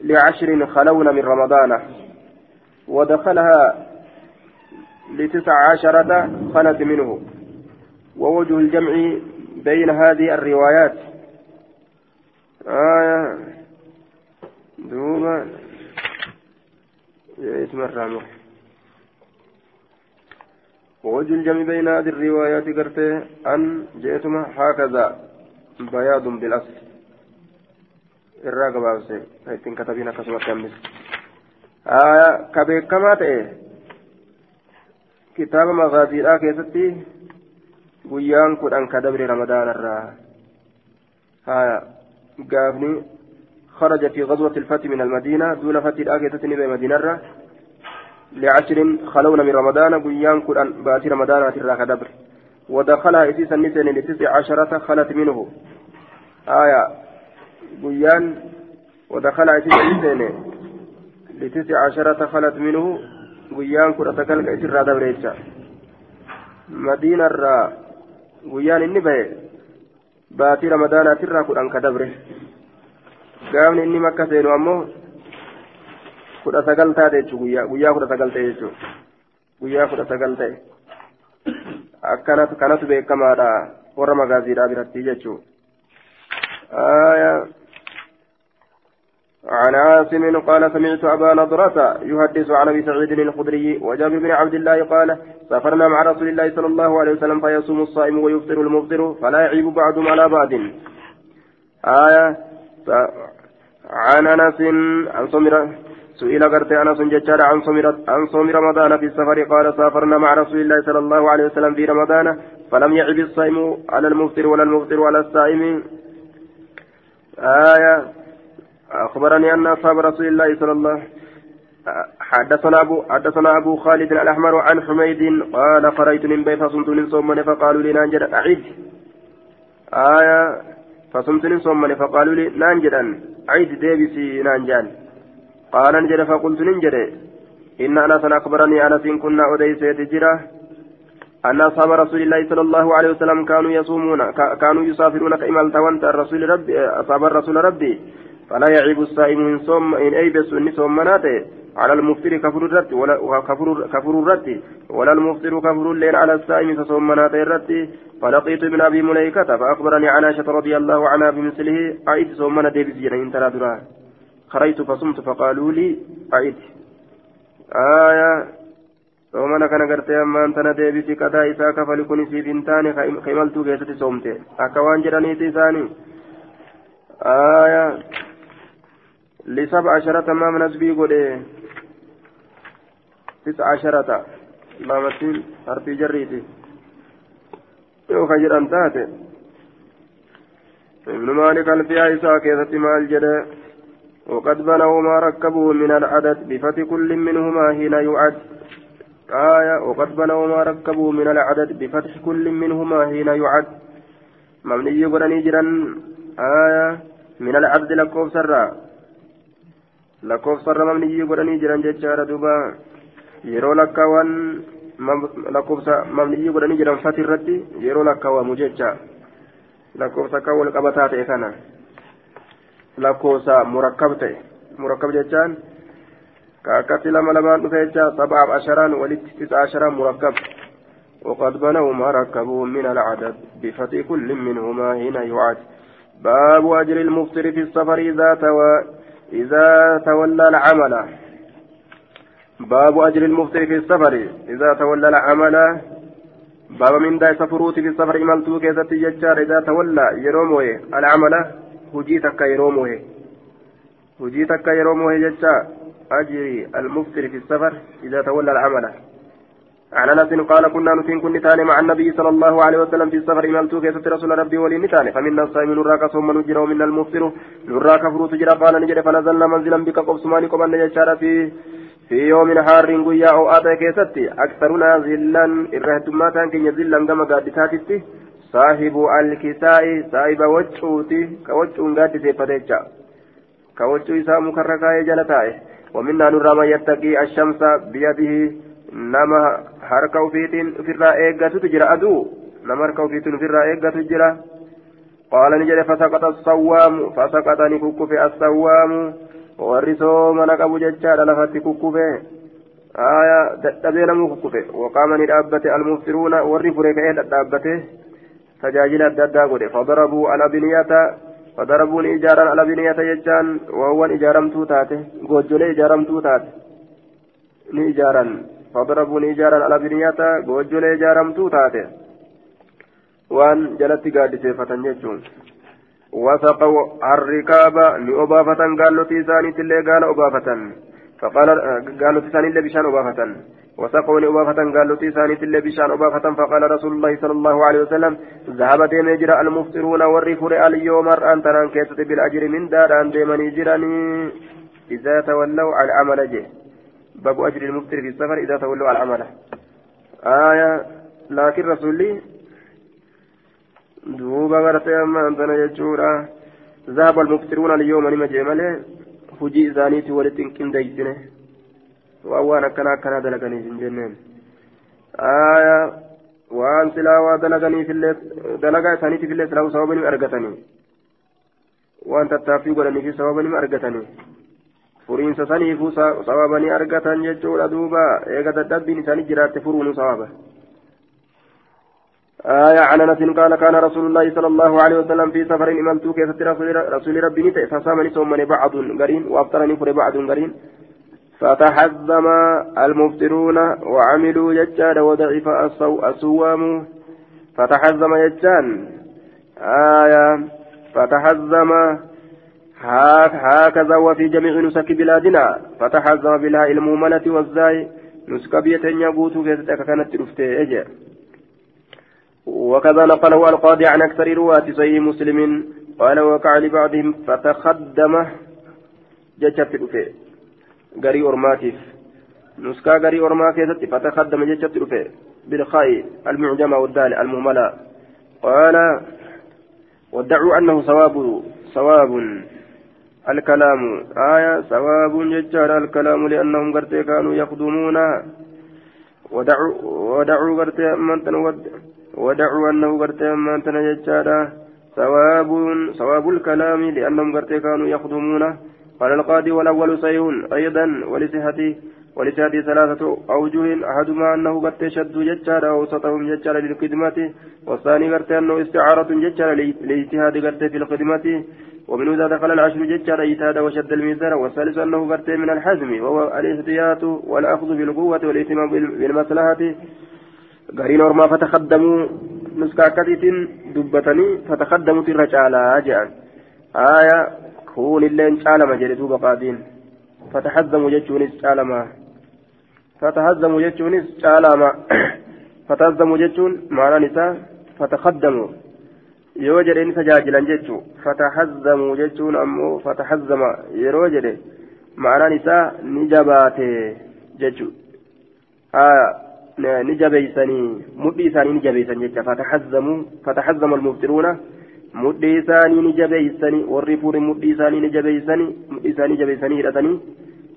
لعشر خلون من رمضان. ودخلها لتسع عشرة خلت منه. ووجه الجمع بين هذه الروايات. آية دوما اسم الرامح ووجه الجمع بين هذه الروايات قرته أن جئتما هكذا بياض بالأصل. الراقبة بس هيتين كتبين كسمة كمس. آية كبير كما تأيه كتاب مغازي لا كيستي guyyaan kudhan ka dabre ramadaan irraa haya gaafni خرج في غزوة الفتح من المدينة دون فتح الآكية تنبي مدينة لعشر خلون من رمضان قيان قرآن باتي رمضان تراك دبر. ودخلها إسيس النسان لتسع عشرة خلت منه. آية قيان ودخلها إسيس النسان لتسع عشرة خلت منه قيان قرآن تكالك إسر دبر مدينة را قيان النبي باتي رمضان تراك قرآن كدبر. gaafni inni makka seenu ammoo kudha sagal taate jechuun guyyaa kudha sagal ta'e jechuun. Guyyaa kudha sagal ta'e akkanatu kanatu beekamaadha. Warra magaaziidhaa biratti jechuun. عن عاصم قال سمعت أبا نضرة يحدث عن أبي سعيد الخدري وجابر بن عبد الله قال سافرنا مع رسول الله صلى الله عليه وسلم فيصوم الصائم ويفطر المفطر فلا يعيب بعضهم على بعض آية عن انس عن صمرة سئل قرت أنس ججار عن صوم رمضان في السفر قال سافرنا مع رسول الله صلى الله عليه وسلم في رمضان فلم يعب الصائم على المفطر ولا المفطر على الصائم. آية. أخبرني أن أصحاب رسول الله صلى الله حدثنا أبو حدثنا أبو خالد الأحمر عن حميد قال قريت من بيت فصمت من صوم فقالوا لي نانجد أعد. آية. فصمت من صوم فقالوا لي نانجد عيد ديبسي نانجان. قال نجد فقلت ننجد إن أنس أخبرني أنس كنا أديس تجرة أن أصحاب رسول الله صلى الله عليه وسلم كانوا يصومون كانوا يسافرون كإمال توانت الرسول ربي أصحاب الرسول ربي. فلا يعيب الصائم إن صوم إن أيبس إن صوم مناته. على المفطر كفر الرد ولا كفر كفر الرد. ولا المفطر كفر الليل على الصائم فصوم مناته الرد. فلقيت ابن أبي مليكة فأخبرني عن عائشة رضي الله عنها بمثله. أعيد صوم مناته بزينة إن ترى خرجت فصمت فقالوا لي أعيد آية gartee ammaan tana deebisi qadaa isaa kafali kun siif hin taane ka imaltuu keessatti soomte akka waan jedhaniiti isaanii aayaa لسبع عشرة ما من أسبي قولي تسع عشرة ما مسين حرفي جريتي يو خجر أنتاتي ابن مالك الفيا إساء كيسة مال جدا وقد بنوا ما ركبوا من العدد بفتح كل منهما حين يعد آية وقد بنوا ما ركبوا من العدد بفتح كل منهما حين يعد ممني قرني جرا آية من العبد لكوف سرا lakkoofsarra mamniyyii godhanii jiran jechaadha duuba yeroo lakkaawwan lakkoofsa mamniyyii godhanii jiran fati irratti yeroo lakkaawamu jecha lakkoofsa akka wal qabataa ta'e kana lakkoofsa murakkab ta'e. Murakkab jechaan ka akkatti lama lamaan dhufe jecha sabaaf asharaan walitti tisa asharaan murakkab. وقد بنوا ما ركبوا من العدد بفتح كل منهما حين يعد باب أجر المفطر في السفر إذا توى إذا تولى العمل باب أجر المفطر في السفر إذا تولى العمل باب من داي سفروت في السفر إمالتو كيست ججار إذا تولى يروموه العمل هجي تكا يروموه هجي تكا يروموه ججار أجر المفطر في السفر إذا تولى العمل عن انس قال كنا نتين كن تاني مع النبي صلى الله عليه وسلم في السفر مالتو كيست رسول ربي ولي نتاني فمنا الصائم نراك ثم نجر ومنا المفطر نراك فرو تجرى قال نجر فنزلنا منزلا بك قبسماني قبل نجر في في يوم حار قيا أو آتا كيست أكثرنا ظلا إرهتما كان كن ظلا كما قادتاتي صاحب الكساء صاحب وجهوتي كوجه قاد سيفتيتشا كوجه إساء مكركا يجلتاي ومنا نرى من يتقي الشمس بيده نما harka ufiitiin ofirraa eeggatutu jira aduu nama harka ufiitiin ofirraa eeggatu jira qaala ni jedhe fasaqata assawwaamu fasaqata ni kukkufe assawwaamu warri soomana qabu jechaadha lafatti kukkufe aya dadhabee namuu kukkufe waqaama ni dhaabbate tajaajila adda addaa godhe. Fadarabuu alabiniyata فضربوا إجارا على بنية يجان وهو إجارمتو تاته goojjolee ijaaramtuu taate ni ijaaran. فضربوا نجارا على بنياتا غوجل جارمتو تاتي وان جلت قاد سيفة يجون وسقوا الركاب لأبافة قالوا تيساني تلي قال أبافة فقال قالوا تيساني اللي بشان أبافة وسقوا لأبافة قالوا تيساني تلي بشان أبافة فقال رسول الله صلى الله عليه وسلم ذهب ديم المفطرون والرفر اليوم أن تران كيسة بالأجر من دار أن ديمني جراني إذا تولوا على عمل جه. باب أجر المفطر في السفر إذا تولوا على عمله آية لكن رسولي دوبا غرتي أما أنتنا يجورا ذهب المفطرون اليوم لما جمله isaaniiti walitti hin qindeeysine waan waan akkana akkana dalaganiif hin jenneen waan silaa waa dalaganiifillee dalagaa isaaniitiifillee silaa sababa nima argatanii waan tattaaffii godhaniif sababa nima argatanii furiinsa saniifuu sababa ni argatan jechuudha duuba eega dadhabbiin isaanii jiraatte furuunu sababa آية عن أنس قال كان رسول الله صلى الله عليه وسلم في سفر إمامته كيف رسول ربي نتئ فصامني ثم بعض قرين وأفطرني فر بعض قرين فتحزم المفطرون وعملوا ججاد وضعف الصوام فتحزم ججان آية. فتحزم هكذا وفي جميع نسك بلادنا. فتحزم بالهاء المهملة والزاي. نسك بيتين يبوت في كانت رفته أجر وكذا نقله القاضي عن أكثر رواة صحيح مسلم. قال وقع لبعضهم فتخدم. جتشت رفه غري أرماتيف نسكا غري أرماتيف فتخدم جتشت رفه بالخاء المعجمة والدال المهملة قال وادعوا أنه صواب صواب الكلام آية ثواب ججار الكلام لأنهم قرتي كانوا يخدمون ودعوا ودعوا قرتي أمانتنا ودعوا أنه قرتي أمانتنا ججار ثواب ثواب الكلام لأنهم قرتي كانوا يخدمون قال القاضي والأول صحيح أيضا ولصحته ولصحته ثلاثة أوجه أحدهما أنه قد شد ججار أوسطهم ججار للخدمة والثاني قرتي أنه استعارة ججار لاجتهاد قرتي في الخدمة ومن إذا دخل العشر ججار إيتاد وشد الميزان والثالث أنه قرت من الحزم وهو الاحتياط والأخذ بالقوة والاهتمام بالمصلحة. قرين ورما فتخدموا نسكا كتيت دبتني فتخدموا الرجال جاء. آية كون اللين شالما جلدوا بقادين فتحزموا جتشونس شالما فتحزموا جتشونس شالما فتحزموا جتشون معنى نساء فتخدموا fatahazzamu jechuun ammoo fatahazzama yeroo jedhe ma'anaan isaa ni jabaate jechuudha ni jabeeysanii mudhii isaanii ni jabeeysan jecha fatahazzamu fatahazzama almuftiruuna mudhii isaanii ni jabeeysanii warri fuudhin mudhii isaanii ni jabeeysanii mudhii isaanii jabeeysanii hidhatanii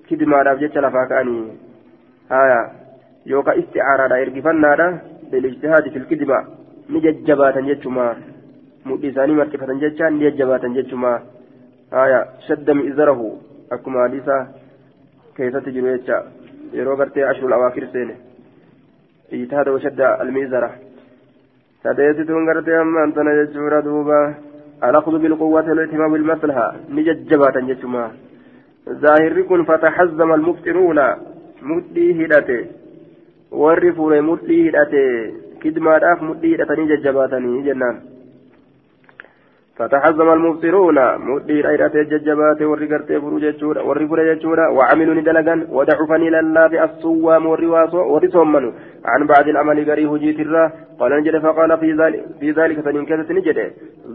kidimaadhaaf jecha lafaa ka'anii haya yookaan isticaaraadha ergifannaadha bilijtihaadi filkidima ni jajjabaatan jechuudha. mudhii isaanii marqifatan jechaan ni jajjabaatan jechuma haya shadda mi'izarahu akkuma hadiisa keessatti jiru jecha yeroo gartee ashrul awaakir seene iitaada washadda almi'izara sadeessituun gartee ammaan tana jechuudha duuba. الأخذ بالقوة والاهتمام بالمصلحة نججبات جتما ظاهر كن فتحزم المفطرون مدي هدته ورفوا مدي هدته كدما داف مدي هدتني ججباتني جنان فتحزم المبصرون مدير أيرات الججبات ورقرت فروجة ورقر وعملوا ندلقا ودعفني لله الصوام ورسومن عن بعد العمل قريه جيت الرا. قال نجد فقال في ذلك في ذلك فننكست نجد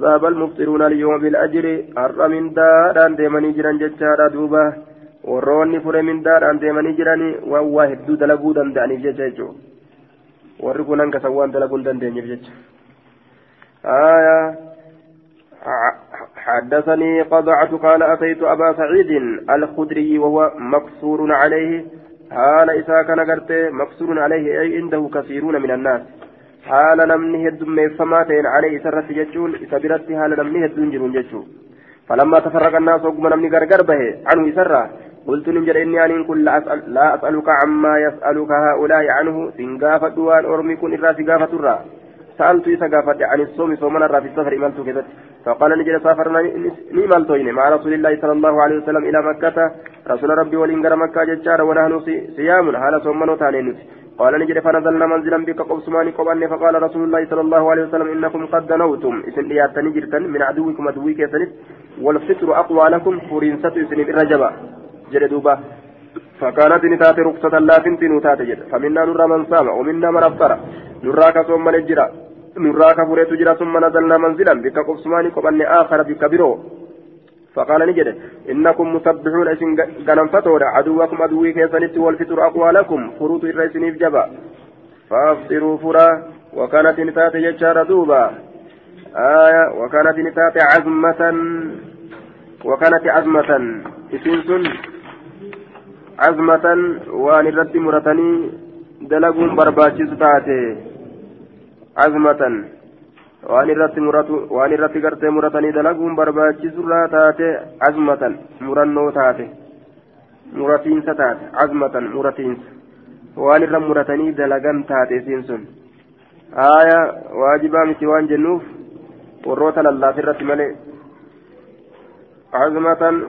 ذهب المبصرون اليوم بالأجر أر من داران ديمني جران ججارا دوبا. warroonni fure mindaadhaan deemanii jiranii waan waa hedduu dalaguu danda'aniif jecha jechuudha warri kun hanga san waan dalaguu hin dandeenyeef jecha حدثني قضعة قال أتيت أبا سعيد الخدري وهو مكسور عليه. حال إساء كان مكسور عليه أي عنده كثيرون من الناس. حال نمني هدم فماتين عليه سرت ججون إسابرت حال نمني هدون جرون ججون فلما تفرق الناس وقم نمني غرغر به. عنه سرة قلت ننجر إني أن كل لا, أسأل لا أسألك عما يسألك هؤلاء عنه. سنغافة دوان أرمي كن إرى الرّ سألت إذا قافت عن الصوم صومنا في السفر إمالت كذا فقال نجد سافرنا نيمالتوين مع رسول الله صلى الله عليه وسلم إلى مكة رسول ربي ولنقر مكة ججار ونحن صيام هذا صومنا تانين قال نجد فنزلنا منزلا بك قبسماني قباني فقال رسول الله صلى الله عليه وسلم إنكم قد دنوتم. إسن ليات نجرتا من عدوكم عدوي كيسنت. والفطر أقوى لكم فرنسة إسن الرجبة جلدوبا فكانت نتات رخصة لا تنتي نتات جد. فمنا نرى من صام ومنا من أفطر. نرى كصوم من الجرا نرى كفريت جرا ثم نزلنا منزلا بك قبسماني قباني آخر بك برو فقال نجد إنكم مسبحون إسن غنم فتورا عدوكم عدوي كيسنت والفطر أقوى لكم فروت الرئيسين جبا فافطروا فرا وكانت نتات يجار دوبا آية وكانت نتات عزمة وكانت عزمة إسنسن عزمة وان الرد مرتني دلقون برباچس تاتي azmatan. Waan irratti muratu waan irratti gartee muratanii dalaguun barbaachisurraa taate azmatan. Murannoo taate. Muratiinsa taate. Azmatan muratiinsa. Waan irra muratanii dalagan taate isiin sun. Aaya waajibaa miti waan jennuuf warroota lallaaf irratti malee. Azmatan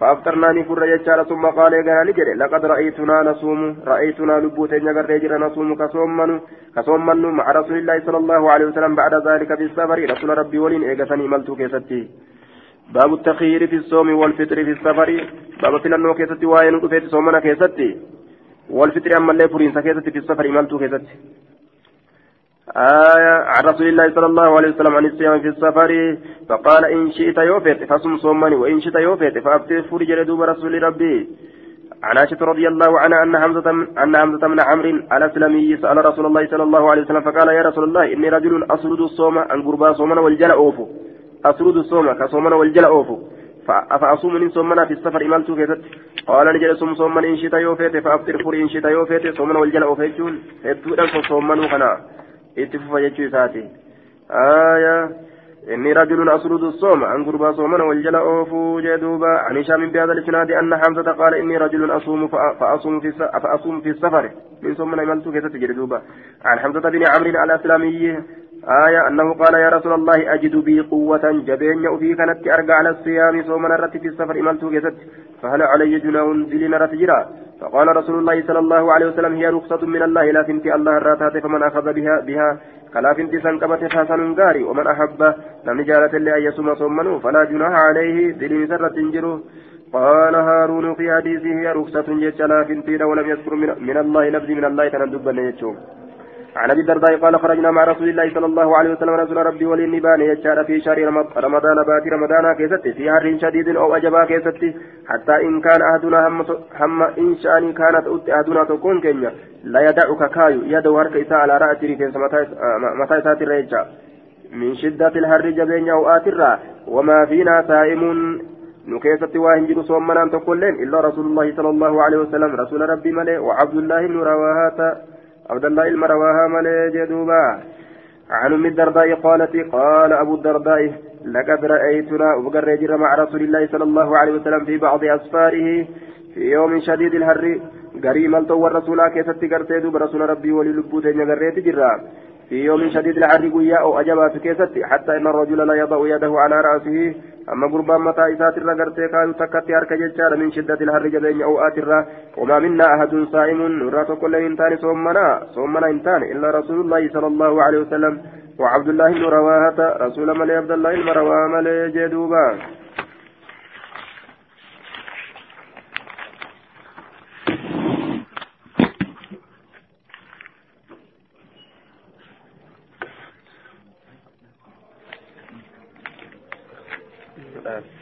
فأفطرنا نفر يجار ثم قال يا نجري لقد رأيتنا نصوم. رأيتنا لبوتين يجر نصوم كصومن كصومن مع رسول الله صلى الله عليه وسلم بعد ذلك في السفر. رسول ربي ولين إيجاسني ملتو كيستي. باب التخيير في الصوم والفطر في السفر. باب فلنو كيستي وين رفيت صومنا كيستي. والفطر أما اللي فرين كيستي في السفر ملتو كيستي. آية عن رسول الله صلى الله عليه وسلم عن الصيام في السفر فقال إن شئت يوفيت فصم صومني وإن شئت يوفيت فأفتر فرج لدوب رسول ربي. عن عائشة رضي الله عنها أن حمزة أن حمزة بن عمرو الأسلمي سأل رسول الله صلى الله عليه وسلم فقال يا رسول الله إني رجل أسرد الصوم عن قربا صومنا والجل أوفو. أسرد الصوم كصومنا والجل أوفو. فأصوم من صومنا في السفر إمالت كيست قال نجل صوم صومنا إن شئت يوفيت فأفتر فري إن شئت يوفيت صومنا والجل أوفيتون. هدوء صومنا خنا. Itti fufa jechuu isaati إني رجل أسرد الصوم عن قربا صومنا والجل أوفو جدوبا عن هشام بهذا الإسناد أن حمزة قال إني رجل أصوم فأصوم في فأصوم في السفر من صومنا عملت كيف تجدوبا عن حمزة بن عمرو الأسلامي آية أنه قال يا رسول الله أجد بي قوة جبين في كانت أرجع على الصيام صومنا رت في السفر عملت كيف فهل علي جناح زلنا رتجرا فقال رسول الله صلى الله عليه وسلم هي رخصة من الله لا تنتي الله الراتات فمن أخذ بها بها. كلا فنتي سنكبت حسن غاري ومن أحب لم جالت اللي أن يصوم صومنه فلا جناح عليه. دليل سرة قال هارون في حديثه هي رخصة جيتش لا فنتي ولم يذكر من الله لفظ من الله تندب يجوم عن أبي الدرداء قال خرجنا مع رسول الله صلى الله عليه وسلم رسول ربي وللنبان يجار في شهر رمضان بات رمضان كيستي في حر شديد أو أجبا كيستي حتى إن كان أحدنا هم, هم إن شأني كانت أحدنا تكون كينيا لا يدعك كايو يدو هرك إساء على رأسه في متى إساء الرجع من شدة الحر جبين أو آترا وما فينا سائم نكيست واهن جلو صومنا تقولين إلا رسول الله صلى الله عليه وسلم رسول ربي ملئ وعبد الله بن رواهات عبد الله المرواها ملي جدوبا. عن ام الدرداء قالت قال أبو الدرداء لقد رأيتنا وبقر مع رسول الله صلى الله عليه وسلم في بعض أسفاره في يوم شديد الهر. قريم التو الرسول كيست قرتي دوب رسول ربي وللبوت نغريت جرا. في يوم شديد الحر قويا أو اجبات كيست حتى إن الرجل لا يضع يده على رأسه. أما قربان متى إسات الرا قرتي كايو تكتي أرك ججار من شدة الحر جبين أوآت الرا وما منا أحد صائم نرات كل إنتان صومنا صومنا إنتان إلا رسول الله صلى الله عليه وسلم وعبد الله بن رواهة رسول ملي عبد الله المروى ملي جدوبا with.